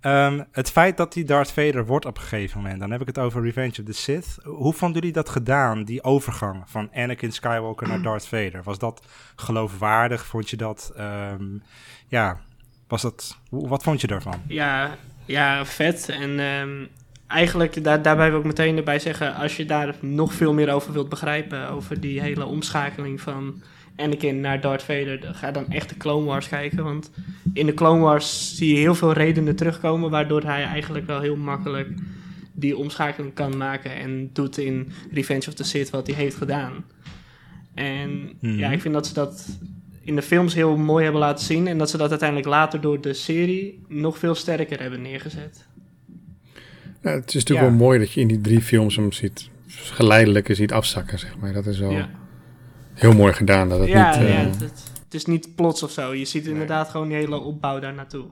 um, (laughs) het feit dat hij Darth Vader wordt op een gegeven moment, dan heb ik het over Revenge of the Sith. Hoe vonden jullie dat gedaan, die overgang van Anakin Skywalker naar Darth Vader? Was dat geloofwaardig? Vond je dat, um, ja, was dat, wat vond je daarvan? Ja, ja vet. En um, eigenlijk, daar, daarbij wil ik meteen erbij zeggen, als je daar nog veel meer over wilt begrijpen, over die hele omschakeling van Anakin naar Darth Vader, ga dan echt de Clone Wars kijken. Want in de Clone Wars zie je heel veel redenen terugkomen, waardoor hij eigenlijk wel heel makkelijk die omschakeling kan maken en doet in Revenge of the Sith wat hij heeft gedaan. En hmm. ja, ik vind dat ze dat in de films heel mooi hebben laten zien en dat ze dat uiteindelijk later door de serie nog veel sterker hebben neergezet. Ja, het is natuurlijk ja. wel mooi dat je in die drie films hem ziet geleidelijker ziet afzakken, zeg maar. Dat is wel ja. heel mooi gedaan. Dat het ja, niet, uh... ja het, het, is niet plots of zo. Je ziet inderdaad gewoon die hele opbouw daar naartoe.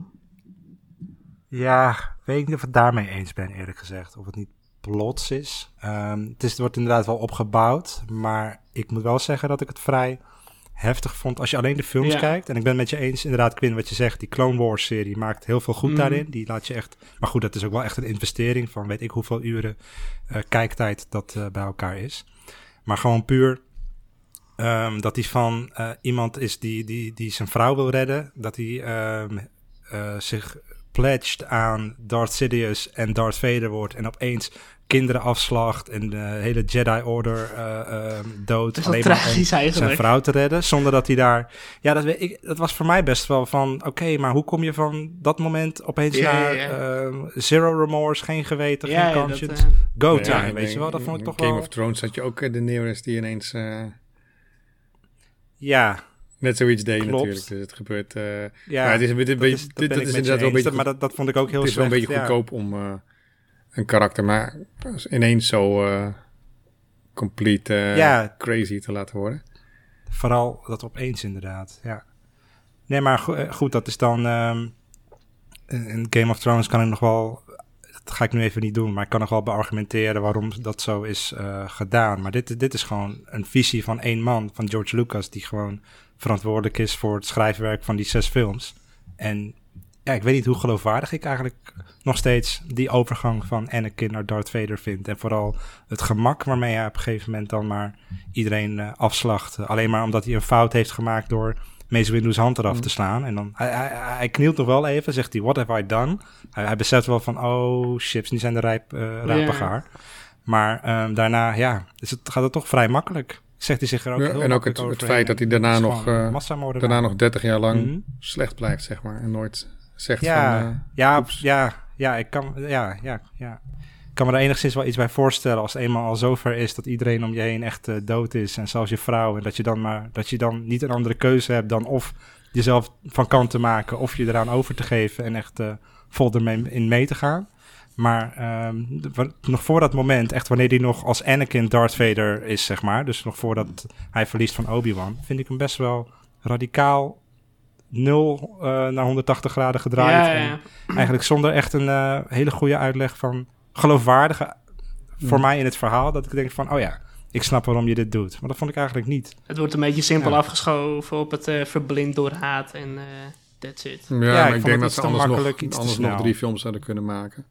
Ja, weet ik niet of ik het daarmee eens ben, eerlijk gezegd. Of het niet plots is. Um, het, is. het wordt inderdaad wel opgebouwd, maar ik moet wel zeggen dat ik het vrij heftig vond als je alleen de films ja. kijkt. En ik ben met je eens, inderdaad, Quinn, wat je zegt. Die Clone Wars serie maakt heel veel goed mm. daarin. Die laat je echt... Maar goed, dat is ook wel echt een investering van weet ik hoeveel uren uh, kijktijd dat uh, bij elkaar is. Maar gewoon puur um, dat hij van uh, iemand is die, die, die zijn vrouw wil redden. Dat hij um, zich pledged aan Darth Sidious en Darth Vader wordt. En opeens kinderen afslacht en de hele Jedi Order uh, uh, dood. Dat alleen maar om zijn vrouw te redden, zonder dat hij daar... Ja, dat, weet ik, dat was voor mij best wel van... Oké, okay, maar hoe kom je van dat moment opeens ja, naar. Uh, zero remorse, geen geweten, ja, geen conscience, dat, go time, weet je wel? Dat vond ik toch Game wel... of Thrones had je ook de Daenerys die ineens... uh, Ja, Net zoiets deed je natuurlijk, dus het gebeurt... Uh, ja, maar het is, een beetje, dat is, dat dit, dat is inderdaad wel een beetje... Maar dat, dat vond ik ook heel Het is wel een beetje goedkoop om uh, een karakter maar ineens zo uh, complete ja, crazy te laten worden. Vooral dat opeens inderdaad, ja. Nee, maar go goed, dat is dan... Um, in Game of Thrones kan ik nog wel... Dat ga ik nu even niet doen, maar ik kan nog wel beargumenteren waarom dat zo is gedaan. Maar dit, dit is gewoon een visie van één man, van George Lucas, die gewoon verantwoordelijk is voor het schrijfwerk van die zes films. En ja, ik weet niet hoe geloofwaardig ik eigenlijk nog steeds die overgang van Anakin naar Darth Vader vind. En vooral het gemak waarmee hij op een gegeven moment dan maar iedereen uh, afslacht. Alleen maar omdat hij een fout heeft gemaakt door Mace Windu's hand eraf mm. te slaan. En dan, hij, hij, hij, knielt nog wel even, zegt hij, what have I done? Hij, hij beseft wel van, oh chips, nu zijn de rijp, uh. Yeah. Maar um, daarna, ja, dus het gaat het toch vrij makkelijk zegt hij zich er ook ja, En ook het, het feit dat hij daarna nog, uh, daarna nog 30 jaar lang mm -hmm. slecht blijft, zeg maar. En nooit zegt ja, van... Uh, ja, ja, ja, ik kan, ja, ja, ja. Ik kan me er enigszins wel iets bij voorstellen als het eenmaal al zover is dat iedereen om je heen echt uh, dood is. En zelfs je vrouw. En dat je dan maar, dat je dan niet een andere keuze hebt dan of jezelf van kant te maken of je eraan over te geven en echt vol ermee in mee te gaan. Maar um, nog voor dat moment, echt wanneer hij nog als Anakin Darth Vader is, zeg maar. Dus nog voordat hij verliest van Obi-Wan, vind ik hem best wel radicaal 0 uh, naar 180 graden gedraaid. Ja, ja, ja. En eigenlijk zonder echt een uh, hele goede uitleg van geloofwaardige voor Mm. mij in het verhaal. Dat ik denk van, oh ja, ik snap waarom je dit doet. Maar dat vond ik eigenlijk niet. Het wordt een beetje simpel Ja. afgeschoven op het eh, verblind door haat en eh that's it. Ja, ik maar ik denk dat ze anders, makkelijk, nog, iets te anders nog drie films zouden kunnen maken.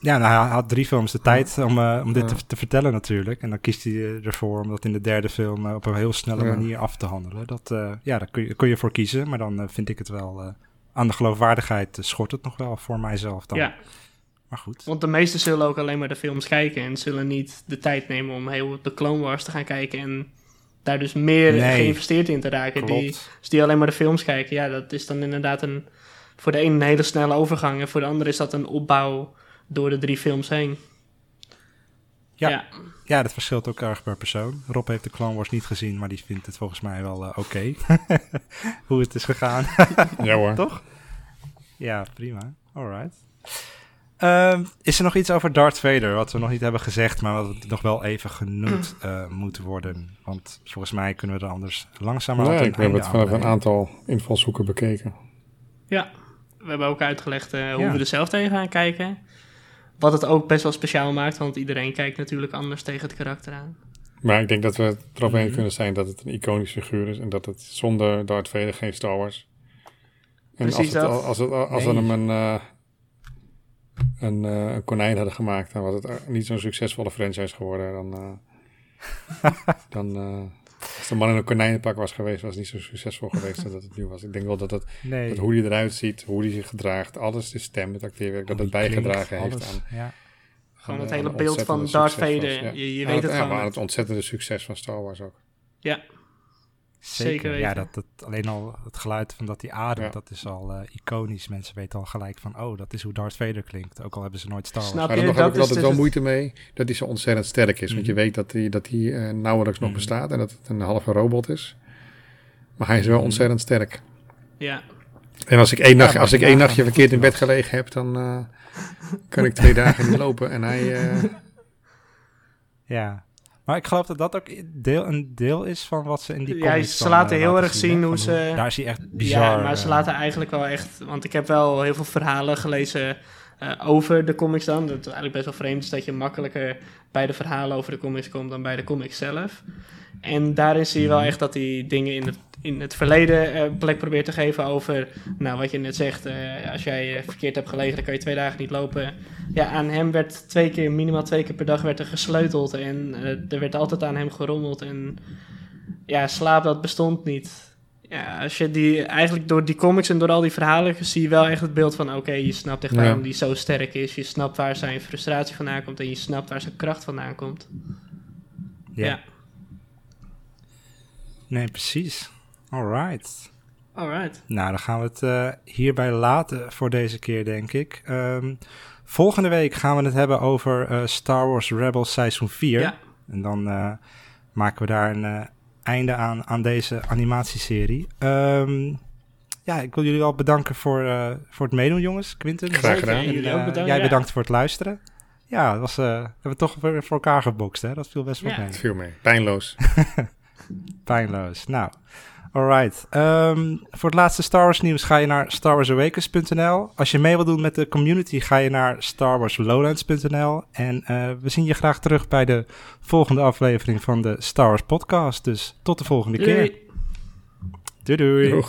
Ja, nou, hij had drie films de tijd om, eh, om dit Ja. te, te vertellen natuurlijk. En dan kiest hij ervoor om dat in de derde film eh, op een heel snelle Ja. manier af te handelen. Dat, eh, ja, daar kun je, kun je voor kiezen. Maar dan vind ik het wel... eh, aan de geloofwaardigheid schort het nog wel voor mijzelf dan. Ja, Maar goed. want de meesten zullen ook alleen maar de films kijken en zullen niet de tijd nemen om heel de Clone Wars te gaan kijken en daar dus meer Nee. geïnvesteerd in te raken. Die, dus die alleen maar de films kijken, ja, dat is dan inderdaad een, voor de een een hele snelle overgang en voor de ander is dat een opbouw door de drie films heen. Ja. ja. Ja, dat verschilt ook erg per persoon. Rob heeft de Clone Wars niet gezien, maar die vindt het volgens mij wel eh, oké. (laughs) Hoe het is gegaan. Ja hoor. (laughs) Toch? Ja, prima. Alright. Ehm, is er nog iets over Darth Vader wat we nog niet hebben gezegd, maar wat nog wel even genoemd eh, moet worden? Want volgens mij kunnen we er anders langzamer Nee, aan ik heb het vanaf een aantal invalshoeken bekeken. Ja, we hebben ook uitgelegd eh, hoe Ja. we er zelf tegen gaan kijken. Wat het ook best wel speciaal maakt, want iedereen kijkt natuurlijk anders tegen het karakter aan. Maar ik denk dat we het erop Mhm. eens kunnen zijn dat het een iconisch figuur is. En dat het zonder Darth Vader geen Star Wars. En Precies als, het, dat. als, het, als we Nee. hem een, eh, een, eh, een konijn hadden gemaakt, dan was het eh, niet zo'n succesvolle franchise geworden. Dan, eh, (laughs) dan eh, als de man in een konijnenpak was geweest, was het niet zo succesvol geweest als dat het nu was. Ik denk wel dat, het, Nee. dat hoe hij eruit ziet, hoe hij zich gedraagt, alles, de stem, het acteerwerk, dat Hoe het bijgedragen heeft alles, aan, Ja. Gewoon het hele beeld van Darth Vader. ja. Je, weet het ja, gewoon. maar het ontzettende succes van Star Wars ook. Ja, Zeker, Zeker Ja, dat, dat, alleen al het geluid van dat hij ademt, Ja. dat is al eh, iconisch. Mensen weten al gelijk van, oh, dat is hoe Darth Vader klinkt. Ook al hebben ze nooit Star Wars. Snap Maar je? daar heb Dat ik is altijd dus wel het- moeite mee dat hij zo ontzettend sterk is. Want je Mhm. weet dat hij, dat hij eh, nauwelijks nog Mhm. bestaat en dat het een halve robot is. Maar hij is wel Mhm. ontzettend sterk. ja. En als ik één, nacht, als ik één nachtje verkeerd in bed was. gelegen heb, dan eh, kan ik twee dagen niet (laughs) lopen. En hij, eh, Ja. Maar ik geloof dat dat ook deel, een deel is van wat ze in die Ja, comics ze dan, laten eh, heel laten erg zien hoe ze- Daar is hij echt bizar. ja, maar ze eh, laten eigenlijk wel echt... Want ik heb wel heel veel verhalen gelezen eh, over de comics dan. Dat het eigenlijk best wel vreemd is dat je makkelijker bij de verhalen over de comics komt dan bij de comics zelf. En daarin zie je wel Mhm. echt dat hij dingen in het, in het verleden eh, plek probeert te geven over... Nou, wat je net zegt, eh, als jij eh, verkeerd hebt gelegen, dan kan je twee dagen niet lopen. Ja, aan hem werd twee keer, minimaal twee keer per dag werd er gesleuteld. En er werd altijd aan hem gerommeld. En ja, slaap, dat bestond niet. Ja, als je die eigenlijk door die comics en door al die verhalen zie je wel echt het beeld van: oké, je snapt echt Ja. waarom die zo sterk is. Je snapt waar zijn frustratie vandaan komt en je snapt waar zijn kracht vandaan komt. Ja. Ja. Nee, precies. Alright. Alright. Nou, dan gaan we het eh, hierbij laten voor deze keer, denk ik. Ehm, volgende week gaan we het hebben over eh, Star Wars Rebels Seizoen 4. Ja. En dan eh, maken we daar een einde aan, aan deze animatieserie. Ehm, ja, ik wil jullie wel bedanken voor, eh, voor het meedoen, jongens. Quinten. Graag gedaan. En ook eh, bedankt. Jij ja. bedankt voor het luisteren. Ja, dat was, eh, hebben we toch weer voor elkaar gebokst, hè? Dat viel best wel Ja. mee. viel mee. Pijnloos. (laughs) Pijnloos. Nou, alright. Ehm, voor het laatste Star Wars nieuws ga je naar starwarsawakens.nl. Als je mee wilt doen met de community ga je naar starwarslowlands.nl. En eh, we zien je graag terug bij de volgende aflevering van de Star Wars podcast. Dus tot de volgende keer. Doei. Doei doei.